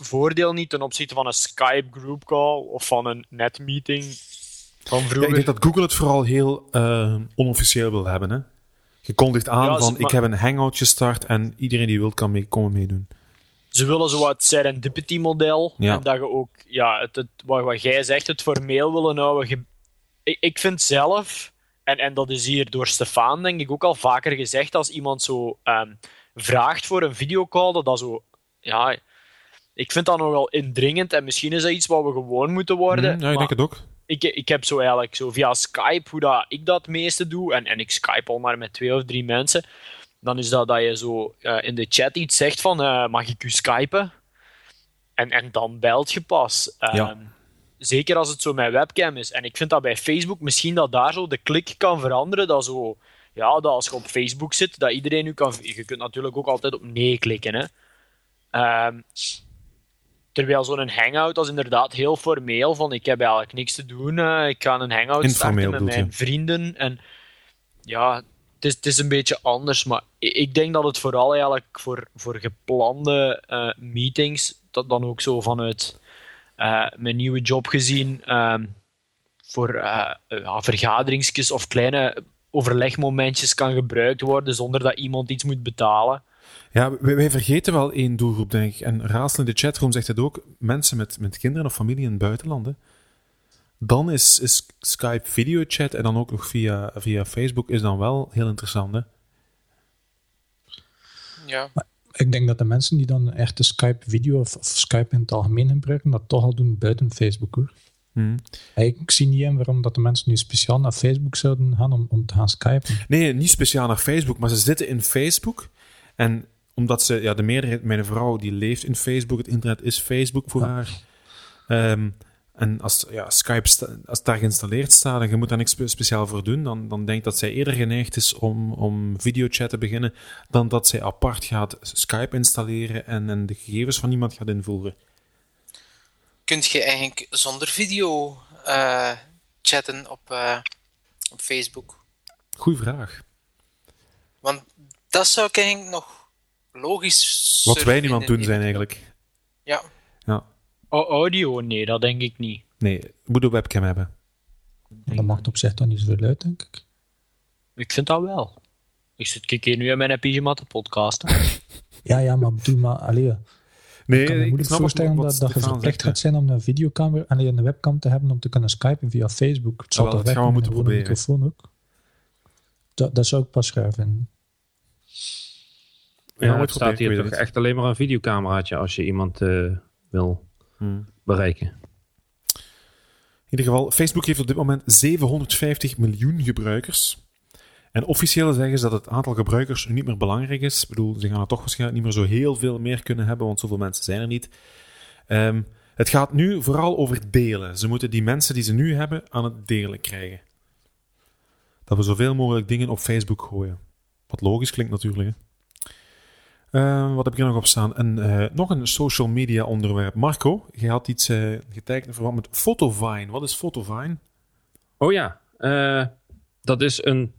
voordeel niet ten opzichte van een Skype group call of van een netmeeting van Ja, vroeger. ik denk dat Google het vooral heel eh, onofficieel wil hebben. Hè? Je kondigt aan Ja, van, ik heb een Hangout gestart en iedereen die wil kan mee, komen meedoen. Ze willen zo wat serendipity model. Ja. En dat je ook, ja, het, het, wat, wat jij zegt, het formeel willen houden. Je- ik, ik vind zelf, en, en dat is hier door Stefan denk ik ook al vaker gezegd, als iemand zo ehm, vraagt voor een videocall, dat dat zo, ja, ik vind dat nogal indringend en misschien is dat iets wat we gewoon moeten worden. Mhm, ja, ik denk het ook. ik, ik heb zo eigenlijk zo via Skype, hoe dat ik dat meeste doe, en, en ik Skype al maar met twee of drie mensen, dan is dat dat je zo eh, in de chat iets zegt van, eh, mag ik u skypen? En, en dan belt je pas. Ehm, Ja. Zeker als het zo met webcam is. En ik vind dat bij Facebook misschien dat daar zo de klik kan veranderen, dat zo... Ja, dat als je op Facebook zit, dat iedereen nu kan... Je kunt natuurlijk ook altijd op nee klikken, hè. Ehm, terwijl zo'n hangout was inderdaad heel formeel, van ik heb eigenlijk niks te doen, uh, ik ga een hangout Informeel starten met mijn vrienden. En ja, het is, het is een beetje anders, maar ik, ik denk dat het vooral eigenlijk voor, voor geplande uh, meetings, dat dan ook zo vanuit uh, mijn nieuwe job gezien, ehm, voor vergaderingsjes of kleine overlegmomentjes kan gebruikt worden zonder dat iemand iets moet betalen. Ja, wij, wij vergeten wel één doelgroep, denk ik. En Raadsel in de chatroom zegt het ook. Mensen met, met kinderen of familie in het buitenland. Hè. Dan is, is Skype videochat en dan ook nog via, via Facebook is dan wel heel interessant. Hè. Ja. Maar ik denk dat de mensen die dan echt de Skype video of, of Skype in het algemeen gebruiken, dat toch al doen buiten Facebook hoor. Hmm. Ik zie niet in waarom dat de mensen nu speciaal naar Facebook zouden gaan om, om te gaan skypen. Nee, niet speciaal naar Facebook, maar ze zitten in Facebook. En omdat ze, ja, de meerderheid, mijn vrouw, die leeft in Facebook. Het internet is Facebook voor haar. Um, en als ja, Skype als daar geïnstalleerd staat en je moet daar niks speciaal voor doen, dan, dan denk ik dat zij eerder geneigd is om, om videochat te beginnen, dan dat zij apart gaat Skype installeren en, en de gegevens van iemand gaat invoeren. Kunt je eigenlijk zonder video uh, chatten op, uh, op Facebook? Goeie vraag. Want dat zou ik eigenlijk nog logisch Wat wij niet aan het doen zijn eigenlijk. Ja. ja. Audio, nee, dat denk ik niet. Nee, moet een webcam hebben. Dat maakt op zich dan niet zoveel uit, denk ik. Ik vind dat wel. Ik zit een keer nu aan mijn pyjama te podcasten. ja, ja, maar bedoel maar, allee, Nee, ik kan me ik moeilijk snap voorstellen dat, dat je verplicht gaat zijn om een videocamera, alleen een webcam te hebben om te kunnen skypen via Facebook. Het zal Wel, toch dat gaan we moeten proberen. microfoon ook? Dat, dat zou ik pas vinden. Ja, moet het staat hier toch echt alleen maar een videocameraatje als je iemand eh, wil Hmm. bereiken. In ieder geval, Facebook heeft op dit moment 750 miljoen gebruikers. En officieel zeggen ze dat het aantal gebruikers niet meer belangrijk is. Ik bedoel, ze gaan er toch waarschijnlijk niet meer zo heel veel meer kunnen hebben, want zoveel mensen zijn er niet. Ehm, het gaat nu vooral over delen. Ze moeten die mensen die ze nu hebben aan het delen krijgen. Dat we zoveel mogelijk dingen op Facebook gooien. Wat logisch klinkt natuurlijk. Hè? Eh, wat heb ik hier nog op staan? En, eh, nog een social media onderwerp. Marco, je had iets uh, getekend in verband met Photovine. Wat is Photovine? Oh ja, uh, dat is een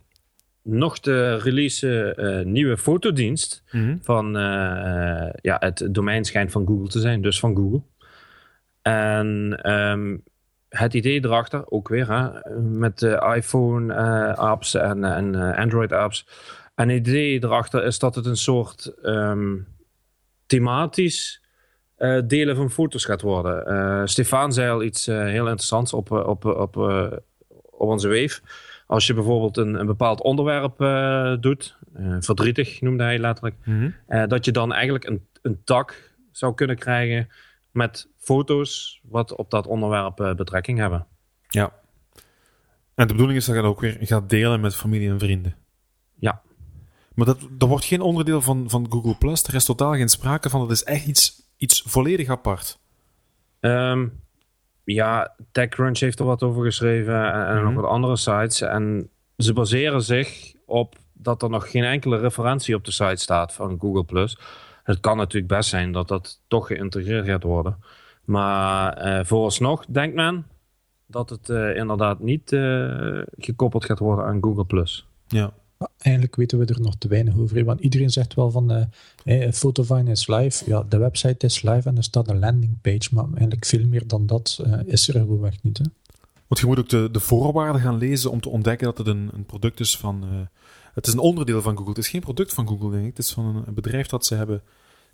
nog te release nieuwe fotodienst Mm -hmm. van ja, het domein schijnt van Google te zijn, dus van Google. En um, het idee erachter, ook weer hè, met de iPhone apps en, en Android apps. En het idee erachter is dat het een soort um, thematisch uh, delen van foto's gaat worden. Uh, Stefan zei al iets uh, heel interessants op, op, op, op onze wave. Als je bijvoorbeeld een, een bepaald onderwerp doet, verdrietig noemde hij letterlijk, mm -hmm. dat je dan eigenlijk een, een tak zou kunnen krijgen met foto's wat op dat onderwerp betrekking hebben. Ja. En de bedoeling is dat je dat ook weer gaat delen met familie en vrienden. Ja. Maar dat, dat wordt geen onderdeel van, van Google Plus. Er is totaal geen sprake van. Dat is echt iets, iets volledig apart. Um, ja, TechCrunch heeft er wat over geschreven en, en Mhm. nog wat andere sites. En ze baseren zich op dat er nog geen enkele referentie op de site staat van Google Plus. Het kan natuurlijk best zijn dat dat toch geïntegreerd gaat worden. Maar uh, vooralsnog denkt men dat het uh, inderdaad niet uh, gekoppeld gaat worden aan Google Plus. Ja. Eigenlijk weten we er nog te weinig over. Want iedereen zegt wel van uh, hey, Photovine is live. Ja, de website is live en er staat een landingpage. Maar eigenlijk veel meer dan dat uh, is er gewoonweg niet. Hè? Want je moet ook de, de voorwaarden gaan lezen om te ontdekken dat het een, een product is van. Uh, het is een onderdeel van Google. Het is geen product van Google, denk ik. Het is van een, een bedrijf dat ze hebben,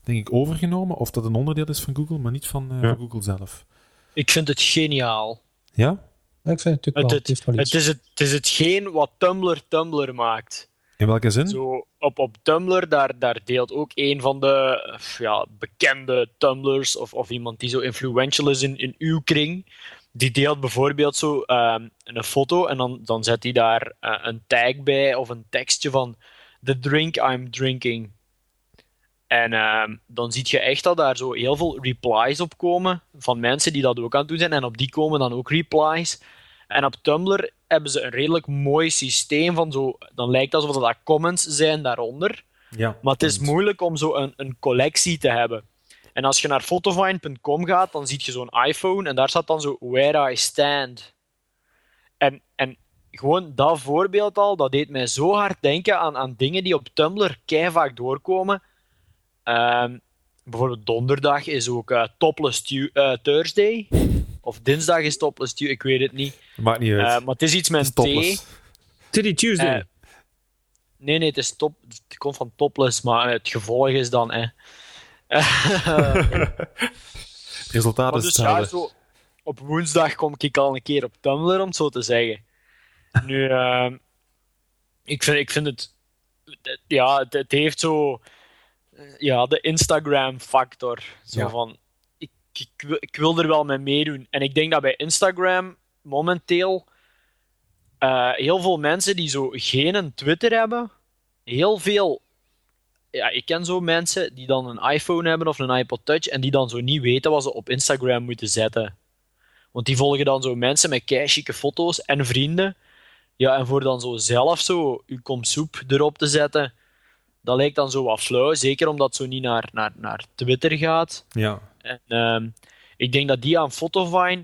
denk ik, overgenomen. Of dat een onderdeel is van Google, maar niet van, ja. van Google zelf. Ik vind het geniaal. Ja? Ja, ik vind het natuurlijk het, wel, het, het, het, is het, het is hetgeen wat Tumblr Tumblr maakt. In welke zin? Zo, op, op Tumblr, daar, daar deelt ook een van de ja, bekende Tumblers of, of iemand die zo influential is in, in uw kring. Die deelt bijvoorbeeld zo um, een foto en dan, dan zet hij daar uh, een tag bij of een tekstje van The drink I'm drinking. En um, dan zie je echt dat daar zo heel veel replies op komen van mensen die dat ook aan het doen zijn. En op die komen dan ook replies. En op Tumblr hebben ze een redelijk mooi systeem van zo. Dan lijkt het alsof dat comments zijn daaronder. Ja, maar het is moeilijk om zo een, een collectie te hebben. En als je naar fotovine.com gaat, dan zie je zo'n iPhone en daar staat dan zo Where I Stand. En, en gewoon dat voorbeeld al, dat deed mij zo hard denken aan, aan dingen die op Tumblr kei vaak doorkomen. Ehm, bijvoorbeeld donderdag is ook uh, Topless tu uh, Thursday. Of dinsdag is Topless Tuesday, ik weet het niet. Maakt niet uit. Uh, maar het is iets met een T. Titty Tuesday. Uh, nee, nee, het, is top, het komt van topless, maar het gevolg is dan. Hè. het resultaat is dus hetzelfde. ja, zo, op woensdag kom ik al een keer op Tumblr, om het zo te zeggen. Nu, uh, ik, vind, ik vind het. Ja, het, het heeft zo. Ja, de Instagram-factor. Zo Ja. van. Ik, ik, wil- ik wil er wel mee meedoen. En ik denk dat bij Instagram momenteel. eh, heel veel mensen die zo geen een Twitter hebben, heel veel. Ja, ik ken zo mensen die dan een iPhone hebben of een iPod Touch en die dan zo niet weten wat ze op Instagram moeten zetten. Want die volgen dan zo mensen met keichique foto's en vrienden. Ja, en voor dan zo zelf zo uw kom soep erop te zetten, dat lijkt dan zo wat flauw. Zeker omdat het zo niet naar, naar, naar Twitter gaat. Ja. En ehm, ik denk dat die aan Fotovine,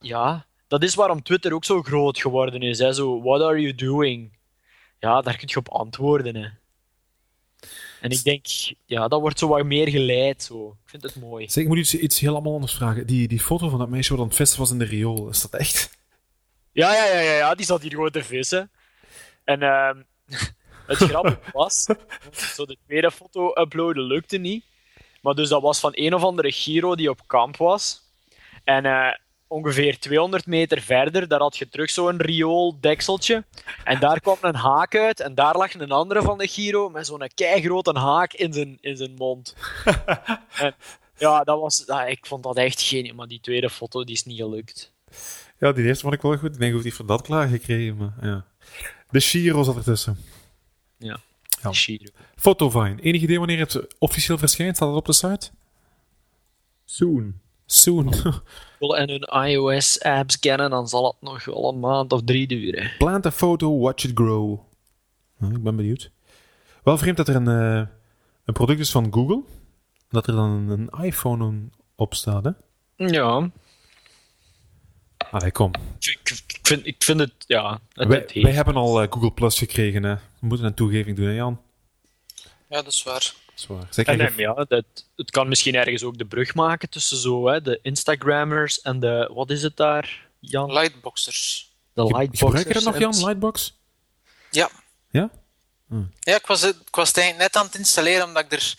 ja, dat is waarom Twitter ook zo groot geworden is. Hè? Zo, what are you doing? Ja, daar kun je op antwoorden. Hè. En ik denk, ja, dat wordt zo wat meer geleid. Zo. Ik vind het mooi. Zeg, ik moet iets, iets heel allemaal anders vragen. Die, die foto van dat meisje wat aan het vissen was in de riool, is dat echt? Ja, ja, ja, ja, ja, die zat hier gewoon te vissen. En ehm, het grappige was, zo de tweede foto uploaden lukte niet. Maar dus dat was van een of andere Giro die op kamp was. En eh, ongeveer 200 meter verder, daar had je terug zo'n riool-dekseltje. En daar kwam een haak uit. En daar lag een andere van de Giro met zo'n keigrote haak in zijn, in zijn mond. en, ja, dat was, ja, ik vond dat echt geniaal. Maar die tweede foto die is niet gelukt. Ja, die eerste vond ik wel goed. Ik denk hoe die van dat klaar gekregen, maar ja. De Shiro zat ertussen. Ja, Ja. Giro. Fotovine. Enig idee wanneer het officieel verschijnt? Staat het op de site? Soon. Soon. en hun iOS-apps kennen, dan zal het nog wel een maand of drie duren. Plant a photo, watch it grow. Nou, ik ben benieuwd. Wel vreemd dat er een, eh, een product is van Google. Dat er dan een iPhone op staat, hè? Ja, Allee, kom. ik, vind, ik vind het, ja, het, Wij, hebben al eh, Google Plus gekregen, hè? We moeten een toegeving doen, hè, Jan? Ja, dat is waar. En, eh, ja, het, het kan misschien ergens ook de brug maken tussen zo, hè, de Instagrammers en de, wat is het daar, Jan? Lightboxers. De lightboxers. Gebruik je dat nog, Jan? Lightbox? Ja. Ja? Ja, ik was, het, ik was het net aan het installeren, omdat ik er...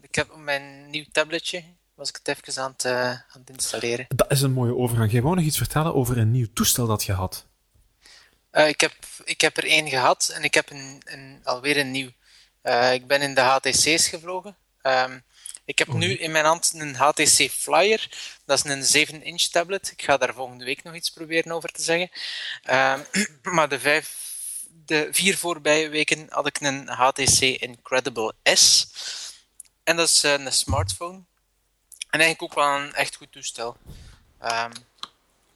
Ik heb op mijn nieuw tabletje, was ik het even aan het, eh, aan het installeren. Dat is een mooie overgang. Jij wou nog iets vertellen over een nieuw toestel dat je had. Eh, ik, heb, ik heb er één gehad en ik heb een, een, alweer een nieuw. Eh, ik ben in de HTC's gevlogen. Ehm, ik heb nu in mijn hand een HTC Flyer. Dat is een 7-inch tablet. Ik ga daar volgende week nog iets proberen over te zeggen. Ehm, maar de, vijf, de vier voorbije weken had ik een HTC Incredible S. En dat is eh, een smartphone. En eigenlijk ook wel een echt goed toestel. Ehm,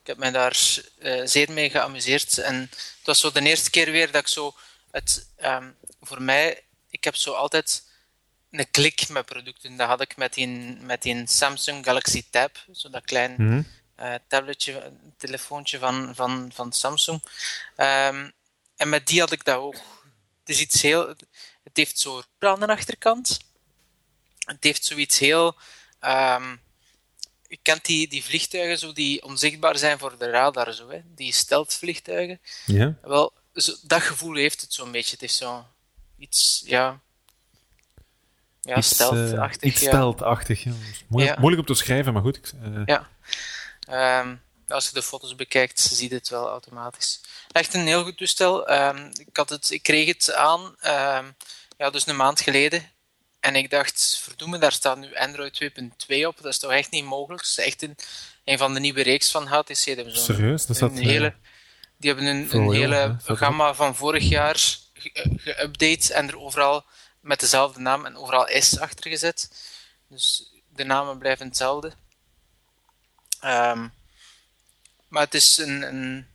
ik heb mij daar eh, zeer mee geamuseerd. En het was zo de eerste keer weer dat ik zo het, voor mij, ik heb zo altijd een klik met producten. Dat had ik met die, met die Samsung Galaxy Tab, zo dat klein eh, tabletje, telefoontje van, van, van Samsung. Ehm, en met die had ik dat ook. Het is iets heel, het heeft zo aan de achterkant. Het heeft zoiets heel, ehm, je kent die, die vliegtuigen zo die onzichtbaar zijn voor de radar, zo, hè? die steltvliegtuigen. Ja? Wel, zo, dat gevoel heeft het zo'n beetje. Het is zo iets, ja. Ja, Iets, eh. Iets ja. stealth-achtig, ja. Is Moeilijk, Ja. moeilijk om te schrijven, maar goed. Ik, eh, Ja. Ehm, als je de foto's bekijkt, zie je het wel automatisch. Echt een heel goed toestel. Ehm, ik, had het, ik kreeg het aan, ehm, ja, dus een maand geleden. En ik dacht, verdoemen, daar staat nu Android 2.2 op. Dat is toch echt niet mogelijk? Dat is echt een, een van de nieuwe reeks van HTC. Serieus? Dat staat, een hele, die hebben een, een hele gamma van vorig jaar geüpdate en er overal met dezelfde naam en overal S achter gezet. Dus de namen blijven hetzelfde. Ehm, maar het is een, een,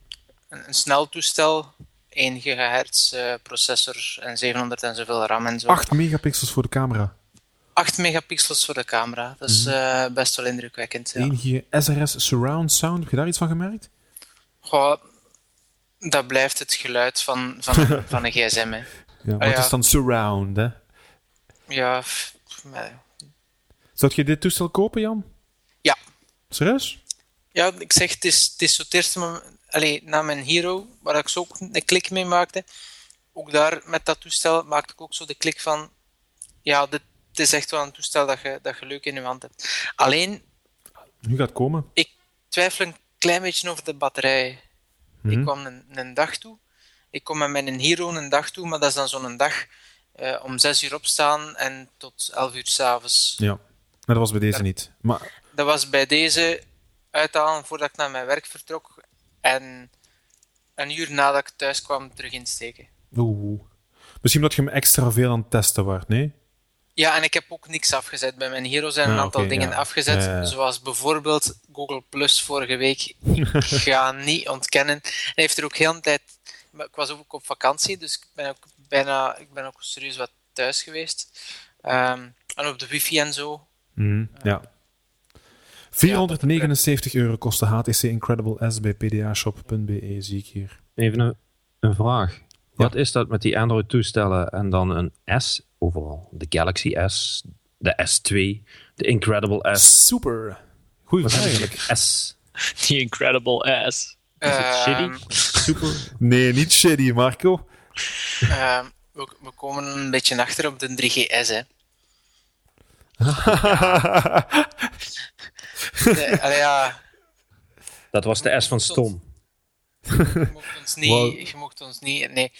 een, snel toestel, 1 gigahertz eh, processor en 700 en zoveel RAM en zo. 8 megapixels voor de camera. 8 megapixels voor de camera. Dat is eh, best wel indrukwekkend. Ja. 1 gig SRS Surround Sound, heb je daar iets van gemerkt? Goh, dat blijft het geluid van, van, van een gsm. Hè. Ja, maar Ah, het is dan Surround, hè? Ja, f- maar- Zou je dit toestel kopen, Jan? ja. Serieus? Ja, ik zeg, het is, het is zo het eerste moment, allee, na mijn Hero, waar ik zo ook een klik mee maakte, ook daar met dat toestel maakte ik ook zo de klik van, ja, dit, het is echt wel een toestel dat je, dat je leuk in je hand hebt. Alleen, Nu gaat het komen. ik twijfel een klein beetje over de batterij. Mhm. Ik kwam een, een dag toe, ik kom met mijn Hero een dag toe, maar dat is dan zo'n dag eh, om 6 uur opstaan en tot 11 uur s'avonds. Ja. Maar dat was bij deze niet. Maar Dat was bij deze uithalen voordat ik naar mijn werk vertrok. En een uur nadat ik thuis kwam, terug insteken. oeh. Misschien dat je hem extra veel aan het testen wordt, nee? Ja, en ik heb ook niks afgezet. Bij mijn Hero zijn een Ah, aantal dingen ja. afgezet. Zoals bijvoorbeeld Google Plus vorige week. Ik ga niet ontkennen. Hij heeft er ook heel een tijd... Ik was ook op vakantie, dus ik ben ook bijna... Ik ben ook serieus wat thuis geweest. Ehm, en op de wifi en zo. Mhm, ja. 479 euro kost de HTC Incredible S bij pdashop.be, zie ik hier. Even een, een vraag. Wat is dat met die Android-toestellen en dan een S overal? De Galaxy S, de S2, de Incredible S. Super. Goeie vraag eigenlijk. S? Die Incredible Ass. Is het Ehm, shitty? Super. Nee, niet shitty, Marco. ehm, we, we komen een beetje achter op de 3GS, hè. Nee, allee, ja, Dat was de S van Stom. je mocht ons niet... Wow. Je mocht ons niet... Nee,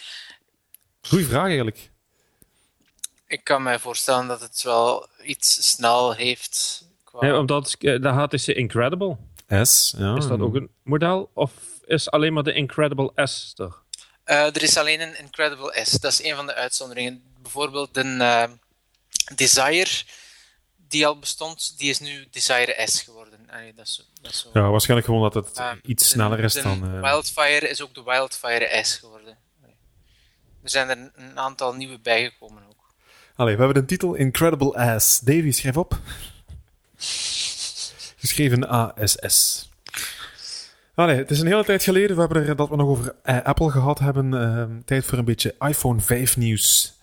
Goeie vraag eigenlijk. Ik kan me voorstellen dat het wel iets snel heeft. Qua... Nee, omdat eh, de HTC Incredible, S, ja. is dat ook een model? Of is alleen maar de Incredible S er? Eh, er is alleen een Incredible S. Dat is een van de uitzonderingen. Bijvoorbeeld een eh, Desire, die al bestond, die is nu Desire S geworden. Allee, dat is, dat is zo. Ja, waarschijnlijk gewoon dat het iets de- sneller is de dan... eh, Wildfire is ook de Wildfire S geworden. Allee. Er zijn er een- een aantal nieuwe bijgekomen ook. We hebben de titel Incredible Ass. Davy, schrijf op. Geschreven ASS. Allee, het is een hele tijd geleden we hebben er, dat we nog over eh, Apple gehad hebben. Eh, tijd voor een beetje iPhone 5 nieuws.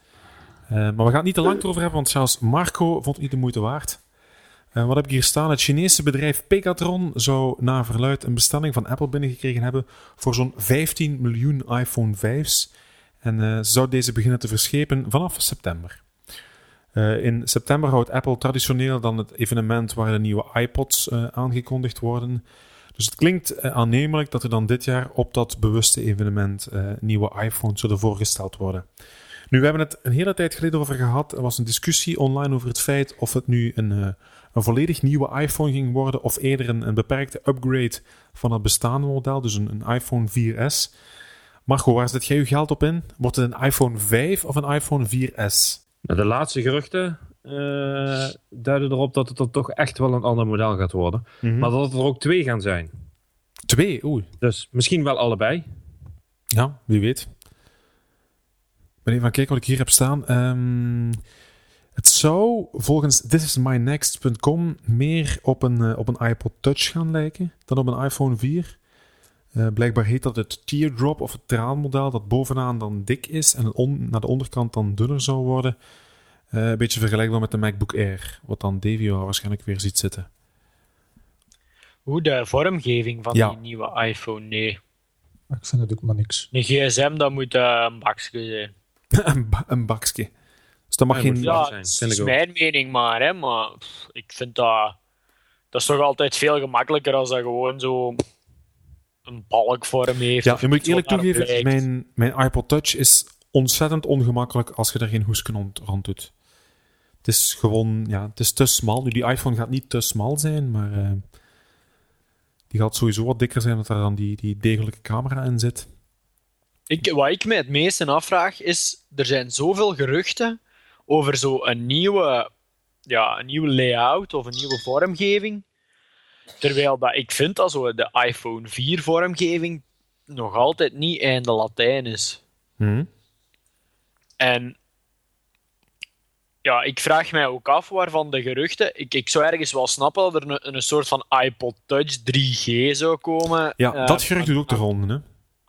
Eh, maar we gaan het niet te lang erover hebben, want zelfs Marco vond het niet de moeite waard. Eh, wat heb ik hier staan? Het Chinese bedrijf Pegatron zou na verluid een bestelling van Apple binnengekregen hebben voor zo'n 15 miljoen iPhone 5's. En ze zou deze beginnen te verschepen vanaf september. Eh, in september houdt Apple traditioneel dan het evenement waar de nieuwe iPods eh, aangekondigd worden. Dus het klinkt eh, aannemelijk dat er dan dit jaar op dat bewuste evenement nieuwe iPhones zullen voorgesteld worden. Nu, we hebben het een hele tijd geleden over gehad. Er was een discussie online over het feit of het nu een, een volledig nieuwe iPhone ging worden of eerder een, een beperkte upgrade van het bestaande model, dus een, een iPhone 4S. Marco, waar zet jij je geld op in? Wordt het een iPhone 5 of een iPhone 4S? De laatste geruchten eh, duiden erop dat het er toch echt wel een ander model gaat worden. Maar dat er ook twee gaan zijn. Twee, oei. Dus misschien wel allebei. Ja, wie weet. Ik ben even kijken wat ik hier heb staan. Ehm, het zou volgens thisismynext.com meer op een, eh, op een iPod Touch gaan lijken dan op een iPhone 4. Eh, blijkbaar heet dat het teardrop of het traanmodel dat bovenaan dan dik is en on- naar de onderkant dan dunner zou worden. Eh, een beetje vergelijkbaar met de MacBook Air, wat dan Davio waarschijnlijk weer ziet zitten. Hoe de vormgeving van Ja. die nieuwe iPhone, nee. Ik vind het ook maar niks. Een gsm, dat moet eh, een bakje zijn. een, ba- een bakje. Dus dat mag Ja, geen... Ja, zijn, dat is mijn mening maar, hè. Maar pff, ik vind dat... Dat is toch altijd veel gemakkelijker als dat gewoon zo een balkvorm heeft. Ja, moet ik eerlijk toegeven, mijn, mijn iPod Touch is ontzettend ongemakkelijk als je er geen hoesken rond, doet. Het is gewoon, ja, het is te smal. Nu, die iPhone gaat niet te smal zijn, maar eh, die gaat sowieso wat dikker zijn, omdat er dan die, die degelijke camera in zit. Ik, wat ik me het meeste afvraag is, er zijn zoveel geruchten over zo'n nieuwe, ja, een nieuwe layout of een nieuwe vormgeving. Terwijl dat ik vind dat zo de iPhone 4 vormgeving nog altijd niet einde Latijn is. Hm? En ja, ik vraag mij ook af waarvan de geruchten. Ik, ik zou ergens wel snappen dat er een, een soort van iPod Touch 3G zou komen. Ja, eh, dat gerucht doet ook de ronde, hè?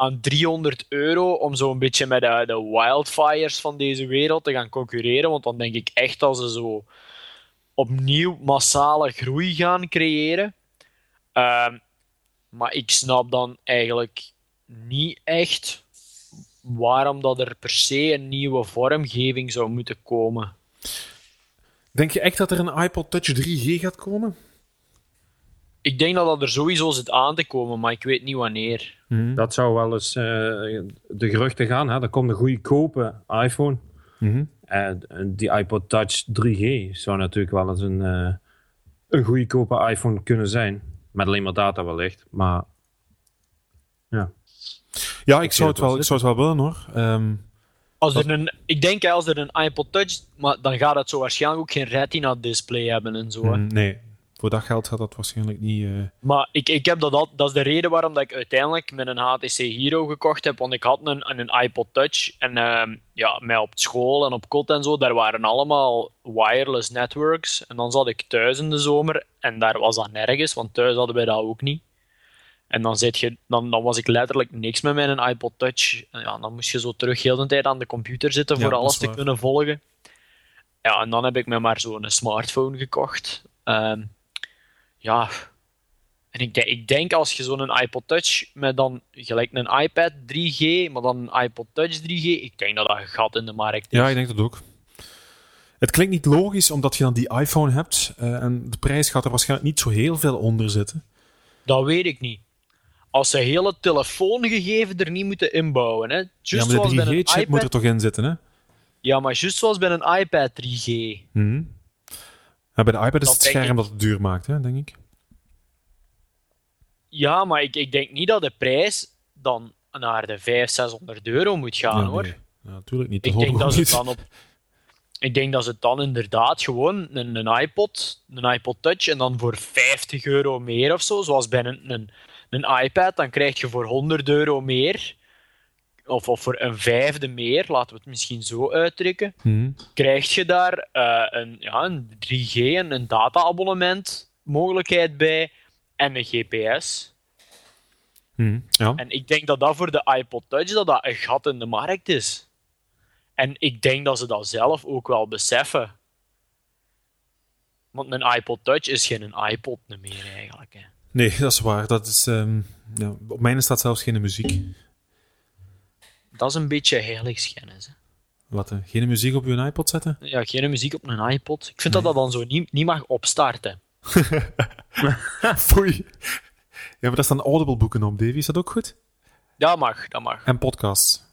aan 300 euro om zo'n beetje met de, de wildfires van deze wereld te gaan concurreren. Want dan denk ik echt dat ze zo opnieuw massale groei gaan creëren. Ehm, maar ik snap dan eigenlijk niet echt waarom dat er per se een nieuwe vormgeving zou moeten komen. Denk je echt dat er een iPod Touch 3G gaat komen? Ik denk dat dat er sowieso zit aan te komen, maar ik weet niet wanneer. Dat zou wel eens eh, de geruchten gaan. Hè? Er komt een goedkope iPhone. Mhm. En die iPod Touch 3G zou natuurlijk wel eens een, eh, een goedkope iPhone kunnen zijn. Met alleen maar data wellicht. Maar ja, Ja, ik zou het wel, ik zou het wel willen hoor. Ehm, Als er een, ik denk als er een iPod Touch, maar dan gaat het zo waarschijnlijk ook geen Retina display hebben en zo. mm, nee, voor dat geld gaat dat waarschijnlijk niet. eh, Maar ik, ik heb dat, al- dat is de reden waarom dat ik uiteindelijk met een HTC Hero gekocht heb. Want ik had een, een iPod Touch. En ehm, ja, mij op school en op kot en zo, daar waren allemaal wireless networks. En dan zat ik thuis in de zomer en daar was dat nergens, want thuis hadden wij dat ook niet. En dan, zit je, dan, dan was ik letterlijk niks met mijn iPod Touch. En ja, dan moest je zo terug heel de tijd aan de computer zitten voor alles te kunnen volgen. Ja, en dan heb ik me maar zo'n smartphone gekocht. Ehm, ja, en ik, denk- ik denk als je zo'n iPod Touch met dan gelijk een iPad 3G, maar dan een iPod Touch 3G, ik denk dat dat een gat in de markt is. Ja, ik denk dat ook. Het klinkt niet logisch omdat je dan die iPhone hebt eh, en de prijs gaat er waarschijnlijk niet zo heel veel onder zitten. Dat weet ik niet. Als ze hele telefoongegeven er niet moeten inbouwen, hè. ja, Just maar zoals bij de een 3G-chip moet er iPad, toch in zitten, hè? ja, maar juist zoals bij een iPad 3G. Mhm. Bij de iPad is het scherm ik. dat het duur maakt, hè, denk ik. Ja, maar ik, ik denk niet dat de prijs dan naar de 500, 600 euro moet gaan, ja, hoor. nee. Ja, natuurlijk niet. Ik denk, dat ze het dan op, ik denk dat ze het dan inderdaad gewoon een, een iPod, een iPod Touch en dan voor 50 euro meer of zo, zoals bij een, een, een iPad, dan krijg je voor 100 euro meer, of, of voor een vijfde meer, laten we het misschien zo uitdrukken, Mhm. krijg je daar eh, een, ja, een 3G en een data-abonnement mogelijkheid bij en een GPS. Mhm. Ja. En ik denk dat dat voor de iPod Touch dat dat een gat in de markt is. En ik denk dat ze dat zelf ook wel beseffen. Want een iPod Touch is geen iPod meer eigenlijk. Hè. Nee, dat is waar. Dat is, ehm, ja, op mijne staat zelfs geen muziek. Dat is een beetje heiligschennis. Hè. Wat, eh, geen muziek op je iPod zetten? Ja, geen muziek op een iPod. Ik vind dat dat dan zo niet, niet mag opstarten. Foei. Ja, maar daar staan Audible boeken op, Davy. Is dat ook goed? Dat mag, dat mag. En podcasts.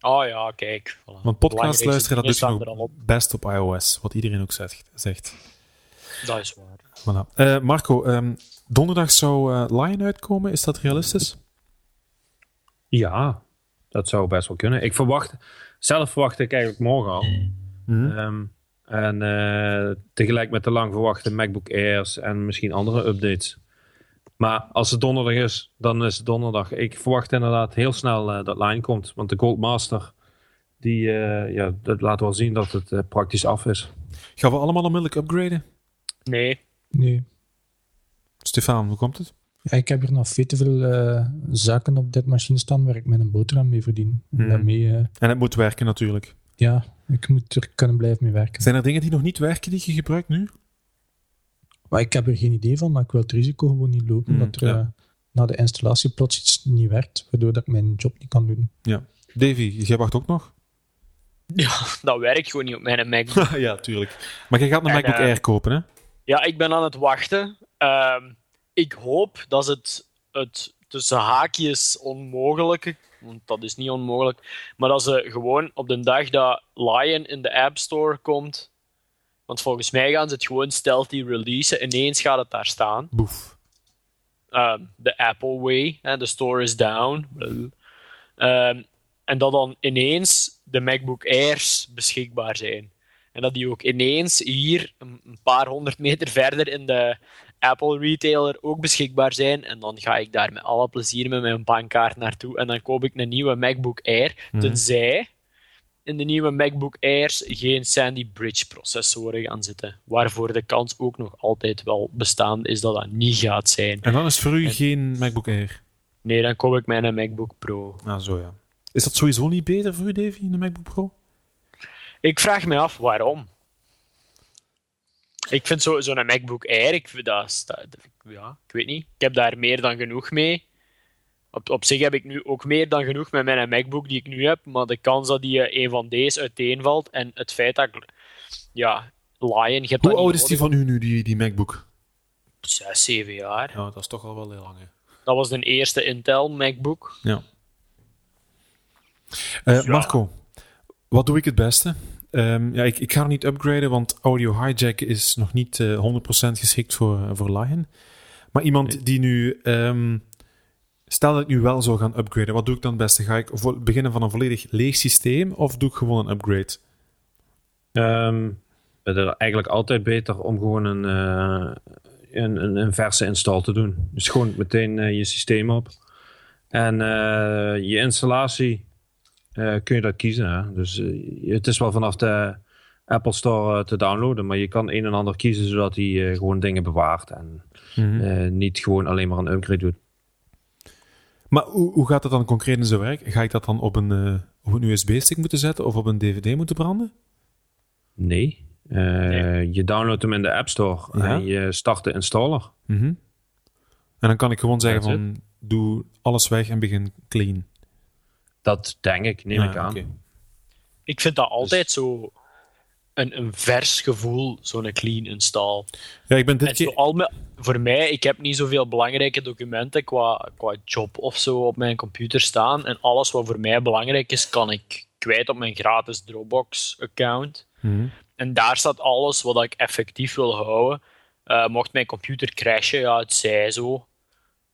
Oh ja, kijk. voilà. Want podcasts Belangrijkste luisteren, dat dingen doet je staan nog al op. best op iOS. Wat iedereen ook zegt. zegt. Dat is waar. Voilà. Eh, Marco, ehm, donderdag zou eh, Lion uitkomen. Is dat realistisch? ja, dat zou best wel kunnen. Ik verwacht, zelf verwacht ik eigenlijk morgen al. Mhm. Ehm, en eh, tegelijk met de lang verwachte MacBook Airs en misschien andere updates. Maar als het donderdag is, dan is het donderdag. Ik verwacht inderdaad heel snel eh, dat line komt. Want de Gold Master, die, eh, ja, dat laat wel zien dat het praktisch af is. Gaan we allemaal onmiddellijk upgraden? Nee. Nee. Stefan, hoe komt het? Ja, ik heb hier nog veel te veel eh, zaken op dit machine staan waar ik mijn boterham mee verdien. En Mhm. Daarmee, eh, En het moet werken natuurlijk. ja, ik moet er kunnen blijven mee werken. Zijn er dingen die nog niet werken die je gebruikt nu? Maar ik heb er geen idee van, maar ik wil het risico gewoon niet lopen Mm, dat er ja. eh, na de installatie plots iets niet werkt, waardoor dat ik mijn job niet kan doen. Davy, jij wacht ook nog? Ja, dat werkt gewoon niet op mijn MacBook. ja, tuurlijk. Maar jij gaat een En, MacBook Air kopen, hè? Ja, ik ben aan het wachten. Ehm, ik hoop dat het, het tussen haakjes onmogelijke, want dat is niet onmogelijk, maar dat ze gewoon op de dag dat Lion in de App Store komt, want volgens mij gaan ze het gewoon stealthy releasen, ineens gaat het daar staan. Boef. Ehm, de Apple Way, de store is down. Ehm, en dat dan ineens de MacBook Airs beschikbaar zijn. En dat die ook ineens hier, een paar honderd meter verder in de Apple retailer ook beschikbaar zijn. En dan ga ik daar met alle plezier met mijn bankkaart naartoe. En dan koop ik een nieuwe MacBook Air. Mhm. Tenzij in de nieuwe MacBook Airs geen Sandy Bridge processoren gaan zitten. Waarvoor de kans ook nog altijd wel bestaande is dat dat niet gaat zijn. En dan is voor u geen MacBook Air? Nee, dan kom ik met een MacBook Pro. Ah, zo ja. Is dat sowieso niet beter voor u, Davy, een MacBook Pro? Ik vraag me af waarom. Ik vind zo'n zo MacBook Air, ik, vind dat, dat, ja, ik weet niet. Ik heb daar meer dan genoeg mee. Op, op zich heb ik nu ook meer dan genoeg met mijn MacBook die ik nu heb, maar de kans dat die eh, een van deze uiteenvalt en het feit dat ik, ja, Lion, je hebt Hoe dat oud is die van u nu, die, die MacBook? Zes, zeven jaar. Ja, dat is toch al wel heel lang. hè. Dat was de eerste Intel MacBook. Ja. Eh, Marco, wat doe ik het beste? Ehm, ja, ik, ik ga niet upgraden, want Audio Hijack is nog niet eh 100% geschikt voor, eh, voor Lion. Maar iemand die nu... ehm, stel dat ik nu wel zou gaan upgraden, wat doe ik dan het beste? Ga ik beginnen van een volledig leeg systeem of doe ik gewoon een upgrade? Ehm, het is eigenlijk altijd beter om gewoon een, eh, een, een, een verse install te doen. Dus gewoon meteen eh, je systeem op. En eh, je installatie eh, kun je dat kiezen. Hè? Dus eh, het is wel vanaf de Apple Store eh, te downloaden, maar je kan een en ander kiezen zodat hij gewoon dingen bewaart en eh, niet gewoon alleen maar een upgrade doet. Maar hoe, hoe gaat dat dan concreet in zijn werk? Ga ik dat dan op een, op een USB-stick moeten zetten of op een DVD moeten branden? Nee. Je downloadt hem in de App Store Ja. en je start de installer. Mhm. En dan kan ik gewoon zeggen That's van, doe alles weg en begin clean. Dat denk ik, neem ik aan. Ik vind dat altijd zo een, een vers gevoel, zo'n clean install. Ja, ik ben dit En zo keer... al me- voor mij, ik heb niet zoveel belangrijke documenten qua, qua job of zo op mijn computer staan. En alles wat voor mij belangrijk is, kan ik kwijt op mijn gratis Dropbox-account. Mhm. En daar staat alles wat ik effectief wil houden. Eh, mocht mijn computer crashen, ja, het zij zo.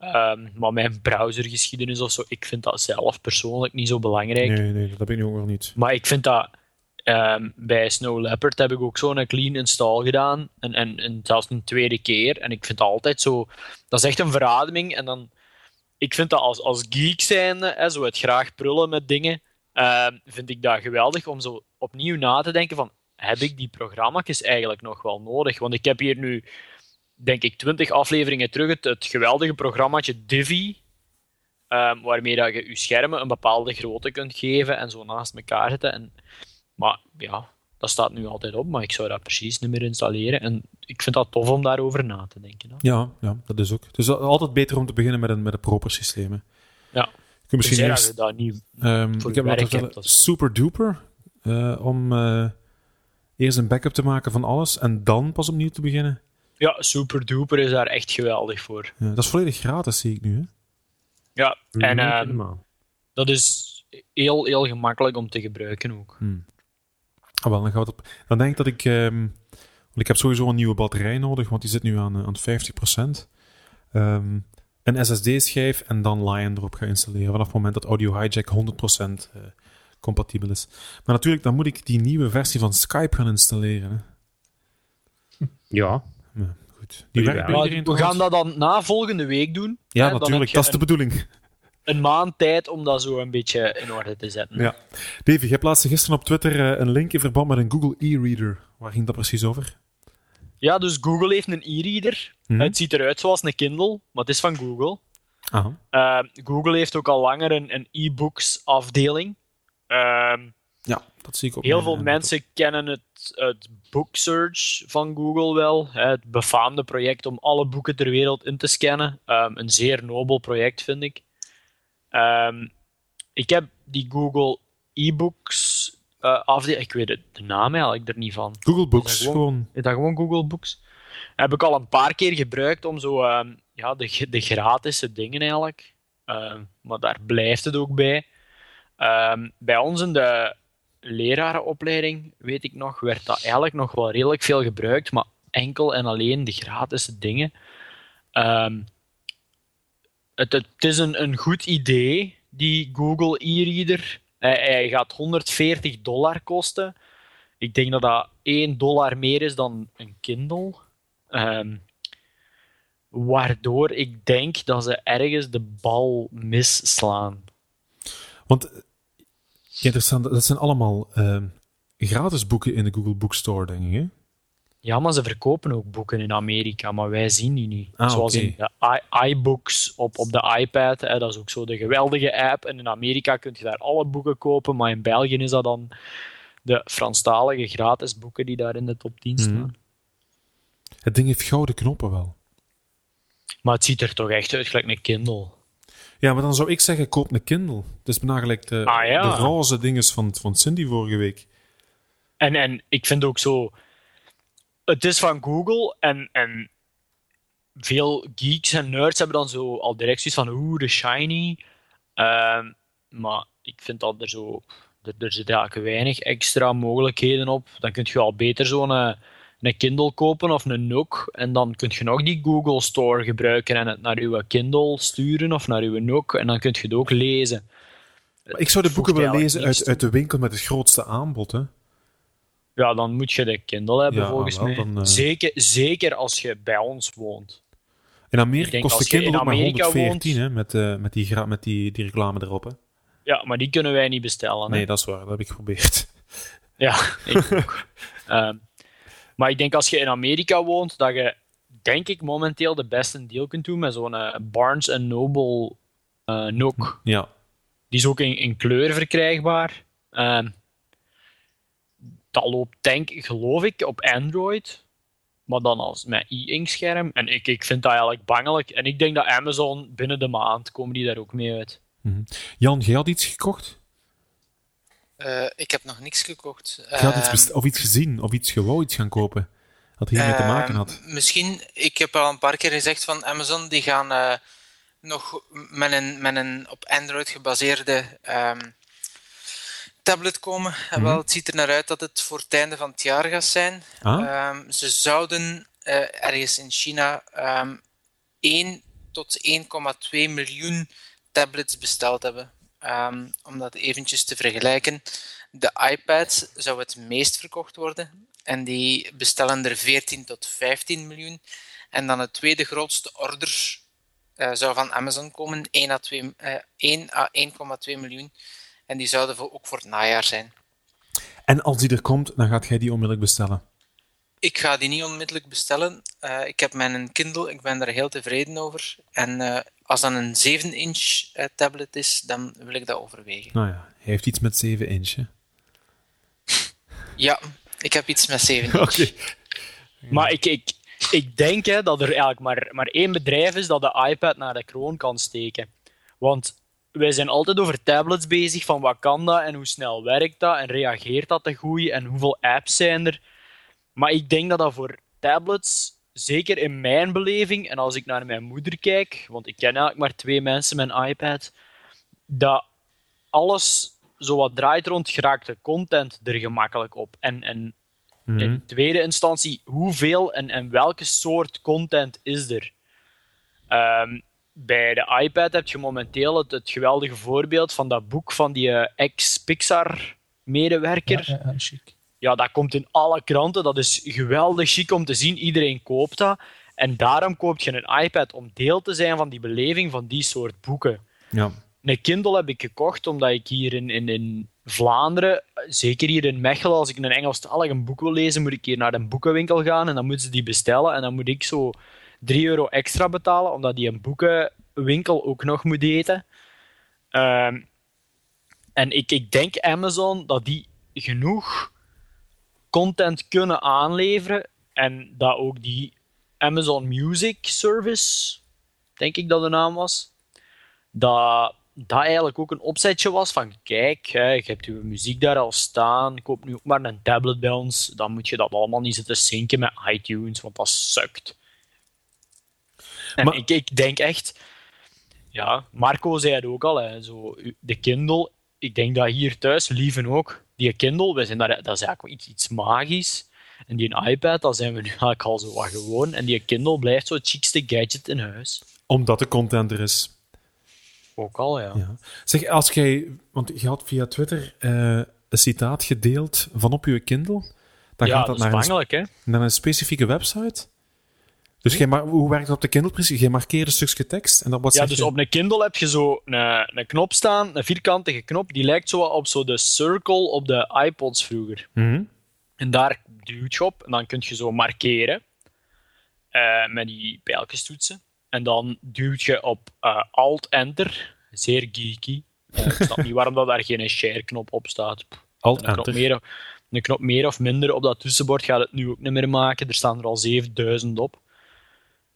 Ehm, maar mijn browsergeschiedenis of zo, ik vind dat zelf persoonlijk niet zo belangrijk. Nee, nee, dat heb ik nu ook nog niet. Maar ik vind dat ehm, bij Snow Leopard heb ik ook zo'n clean install gedaan. En, en, en zelfs een tweede keer. En ik vind dat altijd zo. Dat is echt een verademing. En dan. Ik vind dat als, als geek zijnde, hè, zo het graag prullen met dingen. ehm, vind ik dat geweldig om zo opnieuw na te denken van. Heb ik die programma's eigenlijk nog wel nodig? Want ik heb hier nu, denk ik, twintig afleveringen terug het, het geweldige programmaatje Divi. ehm, waarmee dat je je schermen een bepaalde grootte kunt geven en zo naast elkaar zetten. En, maar ja, dat staat nu altijd op, maar ik zou dat precies niet meer installeren. En ik vind dat tof om daarover na te denken. hè. Ja, ja, dat is ook. Het is altijd beter om te beginnen met een, met een proper systeem. hè. Ja. Kunt misschien dat eerst... dat niet... ehm, voor ik heb werk hebt, dat super duper, eh, om eh, eerst een backup te maken van alles en dan pas opnieuw te beginnen. Ja, Super Duper is daar echt geweldig voor. Ja, dat is volledig gratis, zie ik nu. Hè? Ja, en ehm, helemaal. dat is heel, heel gemakkelijk om te gebruiken ook. Ah, wel, dan, gaan we het op... dan denk ik dat ik... ehm, want ik heb sowieso een nieuwe batterij nodig, want die zit nu aan, eh, aan 50%. Ehm, een SSD-schijf en dan Lion erop gaan installeren. Vanaf het moment dat Audio Hijack 100% eh, compatibel is. Maar natuurlijk, dan moet ik die nieuwe versie van Skype gaan installeren. Hè. Ja, Ja, goed. Die Ja, Maar we gaan goed? dat dan na volgende week doen. Ja, Hè, natuurlijk. Dat je is de bedoeling. een, maand tijd om dat zo een beetje in orde te zetten. Ja. Davy, jij plaatste gisteren op Twitter eh, een link in verband met een Google e-reader. Waar ging dat precies over? Ja, dus Google heeft een e-reader. Mhm. Het ziet eruit zoals een Kindle, maar het is van Google. Uh, Google heeft ook al langer een, een e-books afdeling. Ehm, Ja, dat zie ik ook. heel mijn, veel mensen kennen het, het Book Search van Google wel. hè, Het befaamde project om alle boeken ter wereld in te scannen. Ehm, een zeer nobel project, vind ik. Ehm, ik heb die Google e-books eh, afdeling... Ik weet het, de naam eigenlijk er niet van. Google Books, Is dat gewoon. Is dat gewoon Google Books? Heb ik al een paar keer gebruikt om zo ehm, ja, de, de gratis dingen eigenlijk. Ehm, maar daar blijft het ook bij. Ehm, bij ons in de lerarenopleiding, weet ik nog, werd dat eigenlijk nog wel redelijk veel gebruikt, maar enkel en alleen de gratis dingen. Ehm, het, het is een, een goed idee, die Google e-reader. Hij, gaat 140 dollar kosten. Ik denk dat dat 1 dollar meer is dan een Kindle. Ehm, waardoor ik denk dat ze ergens de bal misslaan. Want Interessant, dat zijn allemaal ehm, gratis boeken in de Google Bookstore, denk ik. Hè? Ja, maar ze verkopen ook boeken in Amerika, maar wij zien die niet. Ah, Zoals in de iBooks op, op de iPad. Hè, dat is ook zo de geweldige app. En in Amerika kun je daar alle boeken kopen, maar in België is dat dan de Franstalige gratis boeken die daar in de top 10 staan. Mhm. Het ding heeft gouden knoppen wel. Maar het ziet er toch echt uit gelijk een Kindle. Ja, maar dan zou ik zeggen, koop een Kindle. Het is bijna gelijk de, Ah, ja. de roze dinges van, van Cindy vorige week. En, en ik vind ook zo... Het is van Google en, en veel geeks en nerds hebben dan zo al direct zoiets van oeh, de shiny. Ehm, maar ik vind dat er zo... Er, er zitten eigenlijk weinig extra mogelijkheden op. Dan kun je al beter zo'n eh, een Kindle kopen of een Nook. En dan kun je nog die Google Store gebruiken en het naar uw Kindle sturen of naar uw Nook. En dan kun je het ook lezen. Maar ik zou de boeken willen lezen uit, uit de winkel met het grootste aanbod. Hè? Ja, dan moet je de Kindle hebben, Ja, volgens wel, mij. dan, eh. zeker, zeker als je bij ons woont. In Ik Amerika denk kost de Kindle in ook maar Amerika 114 hè, met, eh, met, die, met die, die reclame erop. Hè? Ja, maar die kunnen wij niet bestellen. hè. Nee, dat is waar. Dat heb ik geprobeerd. Ja, ik ook. Ehm, maar ik denk als je in Amerika woont, dat je, denk ik, momenteel de beste deal kunt doen met zo'n eh, Barnes Noble eh Nook. Ja. Die is ook in, in kleur verkrijgbaar. Ehm, dat loopt, denk ik, geloof ik, op Android. Maar dan als met e-ink scherm. En ik, ik vind dat eigenlijk bangelijk. En ik denk dat Amazon binnen de maand komen die daar ook mee uit. Jan, jij had iets gekocht? Eh, ik heb nog niks gekocht. Je had iets Ehm, best- of iets gezien? Of iets gewoon iets gaan kopen? Dat hiermee te maken had? Ehm, Misschien, ik heb al een paar keer gezegd van Amazon, die gaan eh, nog met een, met een op Android gebaseerde ehm, tablet komen. En wel, het ziet er naar uit dat het voor het einde van het jaar gaat zijn. Ah? Ehm, ze zouden eh, ergens in China ehm 1 tot 1,2 miljoen tablets besteld hebben. Ehm, om dat eventjes te vergelijken. De iPad zou het meest verkocht worden. En die bestellen er 14 tot 15 miljoen. En dan het tweede grootste order eh, zou van Amazon komen, 1 à 2, eh, 1 à 1,2 miljoen. En die zouden voor- ook voor het najaar zijn. En als die er komt, dan gaat jij die onmiddellijk bestellen. Ik ga die niet onmiddellijk bestellen. Eh, ik heb mijn Kindle, ik ben daar heel tevreden over. En eh, als dat een 7-inch eh, tablet is, dan wil ik dat overwegen. Nou ja, hij heeft iets met 7 inch. hè. Ja, ik heb iets met 7 inch. Oké. Maar ik, ik, ik denk hè, dat er eigenlijk maar, maar één bedrijf is dat de iPad naar de kroon kan steken. Want wij zijn altijd over tablets bezig, van wat kan dat en hoe snel werkt dat en reageert dat te goed en hoeveel apps zijn er. Maar ik denk dat dat voor tablets, zeker in mijn beleving, en als ik naar mijn moeder kijk, want ik ken eigenlijk maar twee mensen met een iPad, dat alles zo wat draait rond geraakte content er gemakkelijk op. En, en Mhm. in tweede instantie, hoeveel en, en welke soort content is er? Ehm, bij de iPad heb je momenteel het, het geweldige voorbeeld van dat boek van die eh, ex-Pixar-medewerker. Ja, ja, ja, dat komt in alle kranten. Dat is geweldig chic om te zien. Iedereen koopt dat. En daarom koop je een iPad om deel te zijn van die beleving van die soort boeken. Ja. Een Kindle heb ik gekocht omdat ik hier in, in, in Vlaanderen, zeker hier in Mechelen, als ik een Engelstalig een boek wil lezen, moet ik hier naar een boekenwinkel gaan en dan moeten ze die bestellen. En dan moet ik zo 3 euro extra betalen, omdat die een boekenwinkel ook nog moet eten. Ehm, en ik, ik denk Amazon dat die genoeg content kunnen aanleveren en dat ook die Amazon Music Service, denk ik dat de naam was, dat dat eigenlijk ook een opzetje was van kijk, hè, je hebt je muziek daar al staan, koop nu ook maar een tablet bij ons, dan moet je dat allemaal niet zitten zinken met iTunes, want dat sukt. En Maar- ik, ik denk echt, ja, Marco zei het ook al, hè, zo, de Kindle, ik denk dat hier thuis, Lieven ook, die Kindle, wij zijn daar, dat is eigenlijk wel iets, iets magisch. En die iPad, daar zijn we nu eigenlijk al zo wat gewoon. En die Kindle blijft zo het chicste gadget in huis. Omdat de content er is. Ook al, ja. Ja. Zeg, als jij... Want je had via Twitter eh, een citaat gedeeld van op je Kindle. Dan ja, gaat dat dat naar een, naar een specifieke website. Dus jij hoe werkt het op de Kindle precies? Je markeert een stukje tekst en dan wat Ja, dus je? op een Kindle heb je zo een, een knop staan, een vierkantige knop, die lijkt zo op zo de circle op de iPods vroeger. Mhm. En daar duwt je op en dan kun je zo markeren eh, met die pijltjestoetsen. En dan duwt je op eh, Alt-Enter, zeer geeky. Ik snap niet waarom dat daar geen share-knop op staat. Pff, Alt Een knop, enter. meer, of- een knop meer of minder op dat tussenbord gaat het nu ook niet meer maken. Er staan er al 7000 op.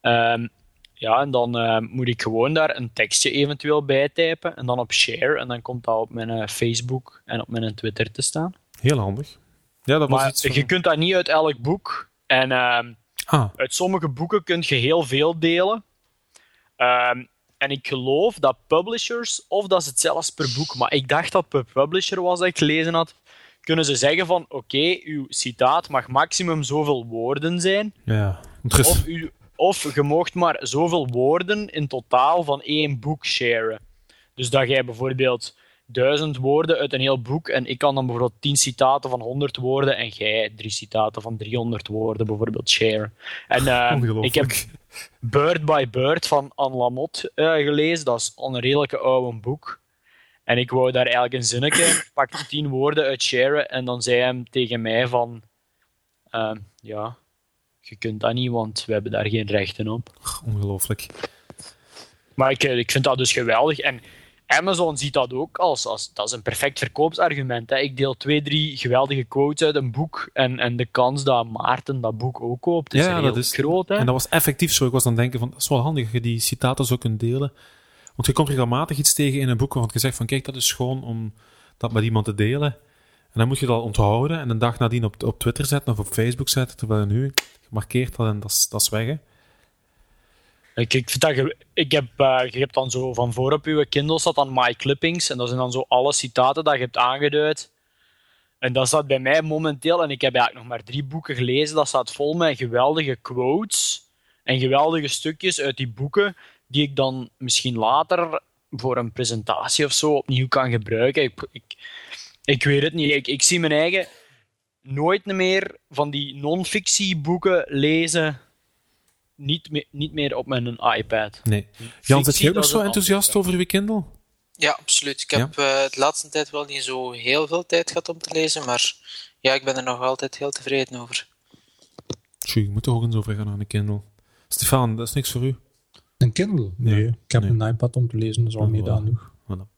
Ehm, ja, en dan eh, moet ik gewoon daar een tekstje eventueel bij typen. En dan op share. En dan komt dat op mijn eh, Facebook en op mijn Twitter te staan. Heel handig. Ja, dat was Maar van... je kunt dat niet uit elk boek. En ehm, Ah, uit sommige boeken kun je heel veel delen. Ehm, en ik geloof dat publishers, of dat is het zelfs per boek, maar ik dacht dat per publisher was dat ik gelezen had, kunnen ze zeggen van oké, uw citaat mag maximum zoveel woorden zijn, ja. Interessant. of, u, of je moogt maar zoveel woorden in totaal van één boek sharen. Dus dat jij bijvoorbeeld duizend woorden uit een heel boek en ik kan dan bijvoorbeeld tien citaten van 100 woorden en jij drie citaten van 300 woorden bijvoorbeeld sharen. En eh, ik heb Bird by Bird van Anne Lamotte eh, gelezen. Dat is een redelijke oude boek. En ik wou daar eigenlijk een zinnetje, pak tien woorden uit sharen en dan zei hem tegen mij van eh, ja, je kunt dat niet, want we hebben daar geen rechten op. Ongelooflijk. Maar ik, eh, ik vind dat dus geweldig. En Amazon ziet dat ook als, als dat is een perfect verkoopsargument. Hè. Ik deel twee, drie geweldige quotes uit een boek en, en de kans dat Maarten dat boek ook koopt is Ja, dat is- groot. Hè. En dat was effectief zo. Ik was aan het denken van, dat is wel handig dat je die citaten zo kunt delen. Want je komt regelmatig iets tegen in een boek waarvan je zegt van, kijk, dat is gewoon om dat met iemand te delen. En dan moet je dat onthouden en een dag nadien op, op Twitter zetten of op Facebook zetten, terwijl nu gemarkeerd dat en dat is, weg. Ik, ik, vind dat ge- ik heb, eh, je hebt dan zo van voor op je Kindle staat dan My Clippings en dat zijn dan zo alle citaten dat je hebt aangeduid. En dat staat bij mij momenteel, en ik heb eigenlijk nog maar drie boeken gelezen, dat staat vol met geweldige quotes en geweldige stukjes uit die boeken die ik dan misschien later voor een presentatie of zo opnieuw kan gebruiken. Ik, ik, ik weet het niet. Ik, ik zie mijn eigen nooit meer van die non-fictieboeken lezen niet, meer niet meer op mijn iPad. Nee. Jan, zit Fictie, jij ook nog is zo enthousiast over je Kindle? Ja, absoluut. Ik Ja? heb eh, de laatste tijd wel niet zo heel veel tijd gehad om te lezen, maar ja, ik ben er nog altijd heel tevreden over. Tjoe, je moet toch ook eens over gaan aan een Kindle. Stefan, dat is niks voor u. Een Kindle? Nee, Nee, ik heb nee. een iPad om te lezen, dat is al meer dan genoeg. Voilà.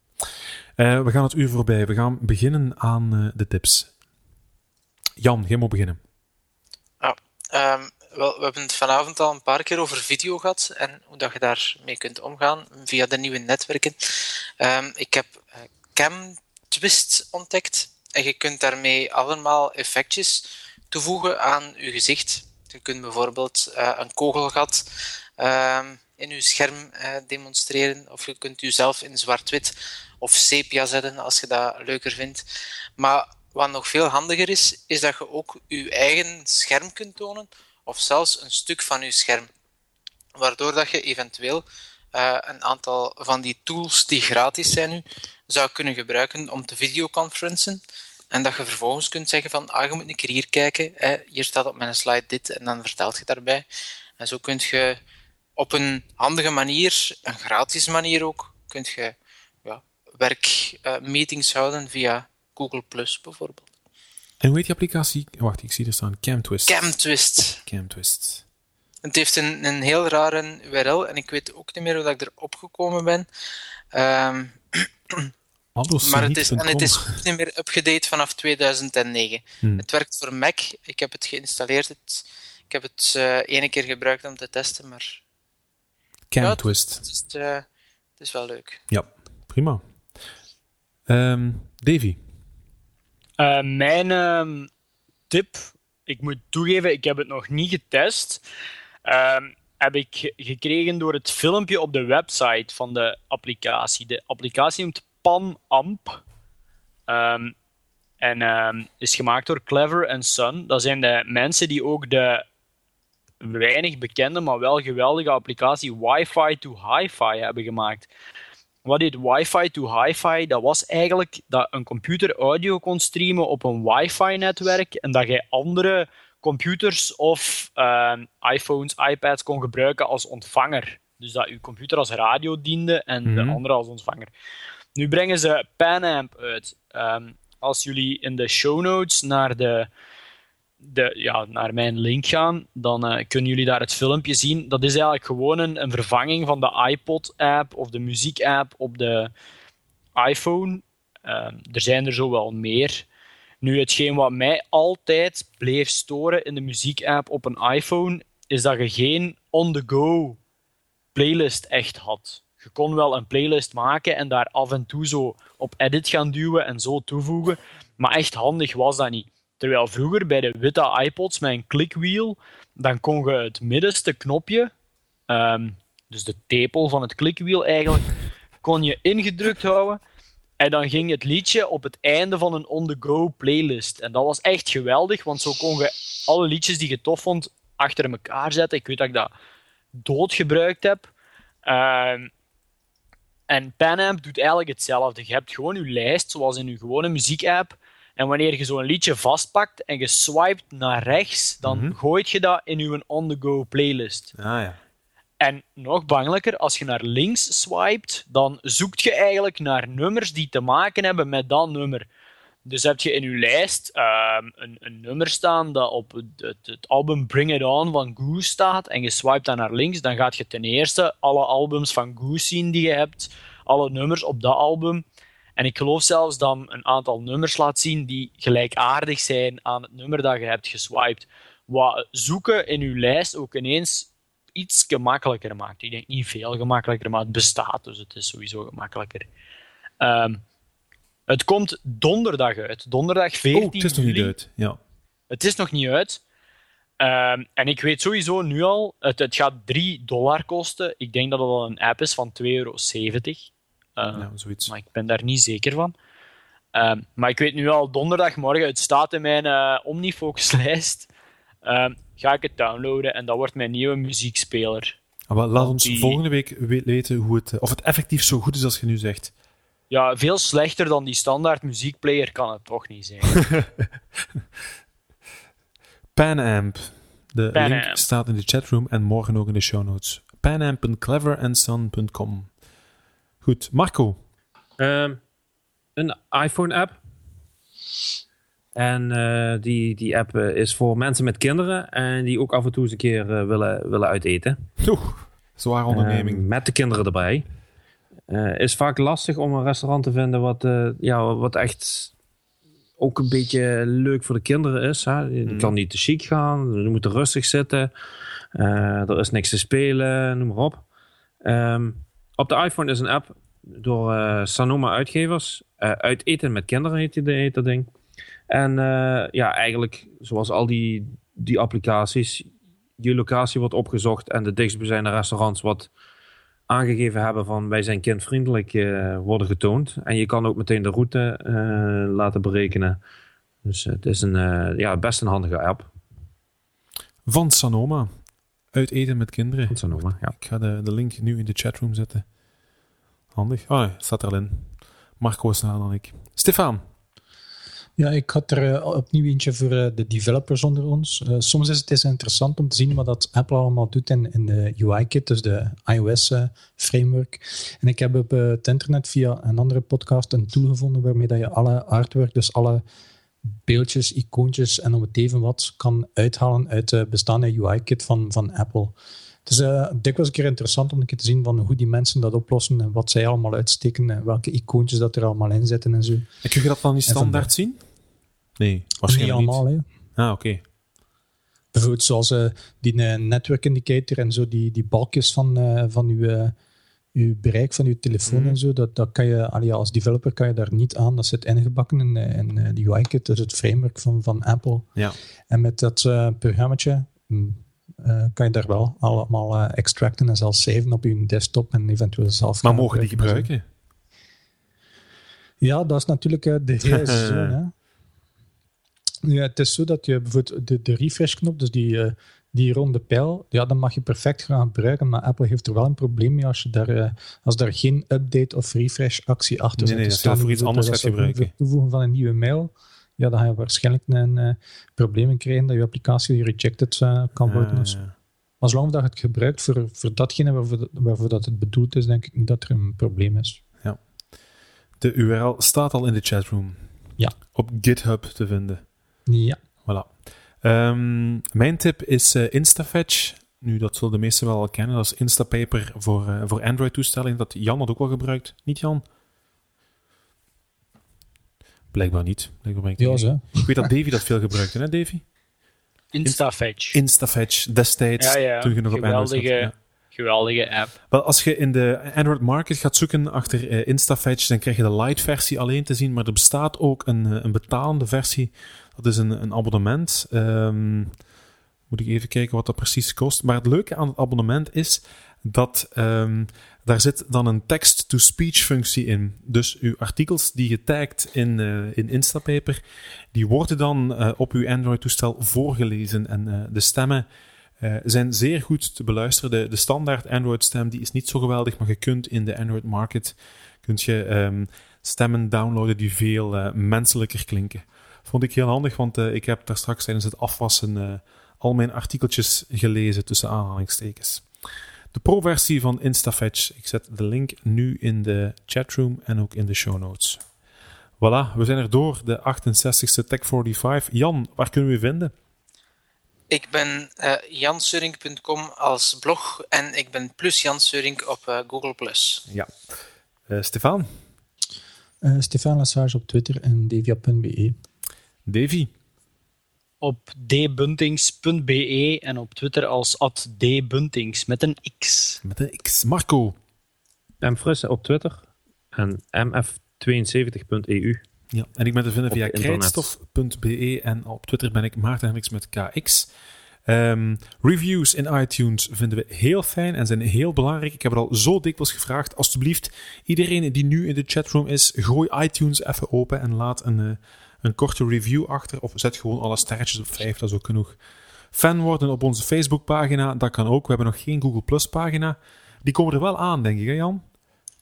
Eh, we gaan het uur voorbij. We gaan beginnen aan eh, de tips. Jan, jij moet beginnen. Ehm, wel, we hebben het vanavond al een paar keer over video gehad en hoe dat je daarmee kunt omgaan via de nieuwe netwerken. Ehm, ik heb eh, Cam Twist ontdekt en je kunt daarmee allemaal effectjes toevoegen aan je gezicht. Je kunt bijvoorbeeld eh, een kogelgat ehm, in je scherm eh, demonstreren of je kunt jezelf in zwart-wit of sepia zetten als je dat leuker vindt. Maar wat nog veel handiger is, is dat je ook je eigen scherm kunt tonen, of zelfs een stuk van je scherm. Waardoor dat je eventueel eh, een aantal van die tools die gratis zijn nu, zou kunnen gebruiken om te videoconferencen. En dat je vervolgens kunt zeggen van, ah, je moet een keer hier kijken, hè, hier staat op mijn slide dit, en dan vertelt je daarbij. En zo kun je op een handige manier, een gratis manier ook, kunt je ja, werkmeetings houden via Google Plus bijvoorbeeld. En hoe heet die applicatie? Wacht, ik zie er staan. CamTwist. CamTwist. CamTwist. Het heeft een, een heel rare URL en ik weet ook niet meer hoe dat ik erop gekomen ben. Ehm, maar het is, en het is ook niet meer upgedate vanaf 2009. Hmm. Het werkt voor Mac. Ik heb het geïnstalleerd. Het, ik heb het eh ene keer gebruikt om te testen, maar CamTwist. het is, eh, het is wel leuk. Ja, prima. Ehm, Davy. Eh, mijn ehm, tip, ik moet toegeven, ik heb het nog niet getest. Ehm, heb ik ge- gekregen door het filmpje op de website van de applicatie. De applicatie noemt PanAmp. Ehm, en is gemaakt door Clever and Son. Dat zijn de mensen die ook de weinig bekende, maar wel geweldige applicatie Wi-Fi to Hi-Fi hebben gemaakt. Wat dit Wi-Fi to Hi-Fi? Dat was eigenlijk dat een computer audio kon streamen op een Wi-Fi-netwerk en dat jij andere computers of ehm, iPhones, iPads kon gebruiken als ontvanger. Dus dat uw computer als radio diende en de Mhm. andere als ontvanger. Nu brengen ze Panamp uit. Ehm, als jullie in de show notes naar, de, ja, naar mijn link gaan, dan eh, kunnen jullie daar het filmpje zien. Dat is eigenlijk gewoon een, een vervanging van de iPod-app of de muziek-app op de iPhone. Ehm, er zijn er zo wel meer. Nu, hetgeen wat mij altijd bleef storen in de muziek-app op een iPhone, is dat je geen on-the-go playlist echt had. Je kon wel een playlist maken en daar af en toe zo op edit gaan duwen en zo toevoegen, maar echt handig was dat niet. Terwijl vroeger bij de witte iPods met een clickwheel, dan kon je het middenste knopje, ehm, dus de tepel van het clickwheel eigenlijk, kon je ingedrukt houden en dan ging het liedje op het einde van een on-the-go playlist. En dat was echt geweldig, want zo kon je alle liedjes die je tof vond achter elkaar zetten. Ik weet dat ik dat dood gebruikt heb. Ehm, en Panamp doet eigenlijk hetzelfde. Je hebt gewoon je lijst, zoals in je gewone muziekapp. En wanneer je zo'n liedje vastpakt en je swipet naar rechts, dan Mhm. gooit je dat in je on-the-go playlist. Ah ja. En nog bangelijker, als je naar links swipet, dan zoekt je eigenlijk naar nummers die te maken hebben met dat nummer. Dus heb je in je lijst ehm, een, een nummer staan dat op het, het, het album Bring It On van Goose staat en je swipet dan naar links, dan gaat je ten eerste alle albums van Goose zien die je hebt, alle nummers op dat album. En ik geloof zelfs dat een aantal nummers laat zien die gelijkaardig zijn aan het nummer dat je hebt geswiped. Wat zoeken in je lijst ook ineens iets gemakkelijker maakt. Ik denk niet veel gemakkelijker, maar het bestaat, dus het is sowieso gemakkelijker. Ehm, het komt donderdag uit. Donderdag 14 Oh, het is nog niet juli. uit. Ja. Het is nog niet uit. Ehm, en ik weet sowieso nu al, het, het gaat 3 dollar kosten. Ik denk dat het al een app is van 2,70 euro. Ja, zoiets. maar ik ben daar niet zeker van. Ehm, maar ik weet nu al donderdagmorgen, het staat in mijn eh, Omnifocus-lijst. Ehm, ga ik het downloaden en dat wordt mijn nieuwe muziekspeler. Ah, wel, laat ons die- volgende week we- weten hoe het, eh, of het effectief zo goed is als je nu zegt. Ja, veel slechter dan die standaard muziekplayer kan het toch niet zijn. Panamp. De link staat in de chatroom en morgen ook in de show notes. Panamp.cleverandson.com. Goed, Marco. Ehm, een iPhone-app. En eh, die, die app eh, is voor mensen met kinderen en die ook af en toe eens een keer eh, willen, willen uiteten. Oeh, zware onderneming. Eh, met de kinderen erbij. Is vaak lastig om een restaurant te vinden wat, ja, wat echt ook een beetje leuk voor de kinderen is. Hè. Je Mm. kan niet te chic gaan, je moet er rustig zitten. Er is niks te spelen, noem maar op. Ehm, op de iPhone is een app door eh, Sanoma Uitgevers. Eh, Uit eten met kinderen heet, die, heet dat ding. En eh, ja, eigenlijk zoals al die, die applicaties, je locatie wordt opgezocht en de dichtstbijzijnde restaurants wat aangegeven hebben van wij zijn kindvriendelijk worden getoond. En je kan ook meteen de route laten berekenen. Dus het is een, ja, best een handige app. Van Sanoma. Uit eten met kinderen. Van Sanoma, ja. Ik ga de, de link nu in de chatroom zetten. Handig. Oh, staat er al in. Marco is sneller dan ik. Stefan. Ja, ik had er eh, opnieuw eentje voor eh, de developers onder ons. Eh, soms is het eens interessant om te zien wat dat Apple allemaal doet in, in de UI-kit, dus de iOS-framework. en ik heb op het internet via een andere podcast een tool gevonden waarmee dat je alle artwork, dus alle beeldjes, icoontjes en om het even wat kan uithalen uit de bestaande UI-kit van, van Apple. Het is eh, dikwijls een keer interessant om een keer te zien van hoe die mensen dat oplossen en wat zij allemaal uitsteken en welke icoontjes dat er allemaal in zitten en zo. En kun je dat dan niet standaard zien? Nee, Niet waarschijnlijk niet. allemaal, hè. Ah, oké. Bijvoorbeeld zoals eh, die eh, network indicator en zo, die, die balkjes van, eh, van uw, uw bereik van uw telefoon Mhm. en zo, dat, dat kan je, allee, als developer kan je daar niet aan. Dat zit ingebakken in, eh, in eh, die UI-kit, dus het framework van, van Apple. Ja. En met dat eh programmaatje mm, eh, kan je daar wel allemaal extracten en zelfs saven op je desktop en eventueel zelf Maar mogen die gebruiken. Ja, dat is natuurlijk de hele hè. Ja, het is zo dat je bijvoorbeeld de, de refresh-knop, dus die, die ronde pijl, ja, dan mag je perfect gaan gebruiken, maar Apple heeft er wel een probleem mee als, je daar, eh, als daar geen update of refresh-actie achter Nee, zit. nee, dat je dat voor iets anders gaat gebruiken. het toevoegen van een nieuwe mail ja, dan ga je waarschijnlijk een uh, probleem krijgen dat je applicatie rejected uh, kan worden. Uh, maar zolang dat je het gebruikt voor, voor datgene waarvoor, waarvoor dat het bedoeld is, denk ik niet dat er een probleem is. Ja. De URL staat al in de chatroom. Ja. Op GitHub te vinden. Ja. Voilà. Um, mijn tip is Instafetch. Nu, dat zullen de meesten wel al kennen. Dat is Instapaper voor, voor Android-toestellen. Dat Jan had ook wel gebruikt. Niet Jan? Blijkbaar niet. Blijkbaar ben ik ja, zo. Ik weet dat Davy dat veel gebruikte, hè Davy? Instafetch. Instafetch, destijds, ja, ja. toen je nog geweldige, op Android zat. Ja. Geweldige app. Wel, als je in de Android Market gaat zoeken achter uh, Instafetch, dan krijg je de light versie alleen te zien, maar er bestaat ook een, een betalende versie. Dat is een, een abonnement. Um, moet ik even kijken wat dat precies kost. Maar het leuke aan het abonnement is dat um, daar zit dan een text-to-speech functie in. Dus uw artikels die je tagt in, uh, in Instapaper, die worden dan op uw Android-toestel voorgelezen. En de stemmen zijn zeer goed te beluisteren. De, standaard Android-stem die is niet zo geweldig, maar je kunt in de Android Market je um, stemmen downloaden die veel menselijker klinken. Vond ik heel handig, want ik heb daar straks tijdens het afwassen al mijn artikeltjes gelezen tussen aanhalingstekens. De pro-versie van Instafetch. Ik zet de link nu in de chatroom en ook in de show notes. Voilà, we zijn er door, de 68ste Tech45. Jan, waar kunnen we je vinden? Ik ben uh, jansuring.com als blog en ik ben plus Jansuring op uh, Google+. Ja. Uh, Stefan? Stefan Lassage op Twitter en devia.be. Davy? op dbuntings.be en op Twitter als dbuntings met een X. Met een X. Marco. Mfrusse op Twitter en mf72.eu. Ja, en ik ben te vinden via krijtstof.be en op Twitter ben ik Maarten Hendricks met KX. Um, reviews in iTunes vinden we heel fijn en zijn heel belangrijk. Ik heb het al zo dikwijls gevraagd. Alsjeblieft, iedereen die nu in de chatroom is, gooi iTunes even open en laat een, uh, een korte review achter. Of zet gewoon alle sterretjes op 5, dat is ook genoeg. Fan worden op onze Facebookpagina, dat kan ook. We hebben nog geen Google Plus pagina. Die komen er wel aan, denk ik, hè Jan?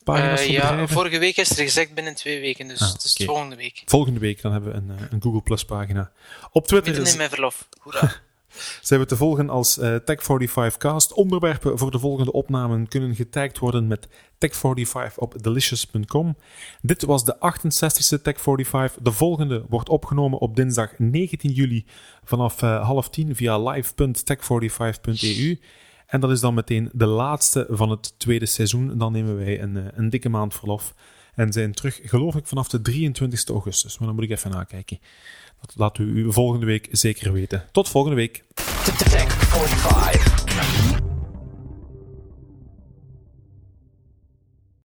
Uh, ja, vorige week is er gezegd binnen twee weken, dus ah, het is okay. volgende week. Volgende week dan hebben we een, een Google Plus pagina. Op Twitter Midden is... in mijn verlof. Hoera. Zijn we te volgen als uh, Tech45cast. Onderwerpen voor de volgende opnamen kunnen getagd worden met Tech45 op delicious.com. Dit was de 68ste Tech45. De volgende wordt opgenomen op dinsdag 19 juli vanaf uh, half tien via live.tech45.eu. En dat is dan meteen de laatste van het tweede seizoen. Dan nemen wij een, uh, een dikke maand verlof. En zijn terug, geloof ik, vanaf de 23 augustus. Maar dan moet ik even nakijken. Dat laat u volgende week zeker weten. Tot volgende week. Tech 45.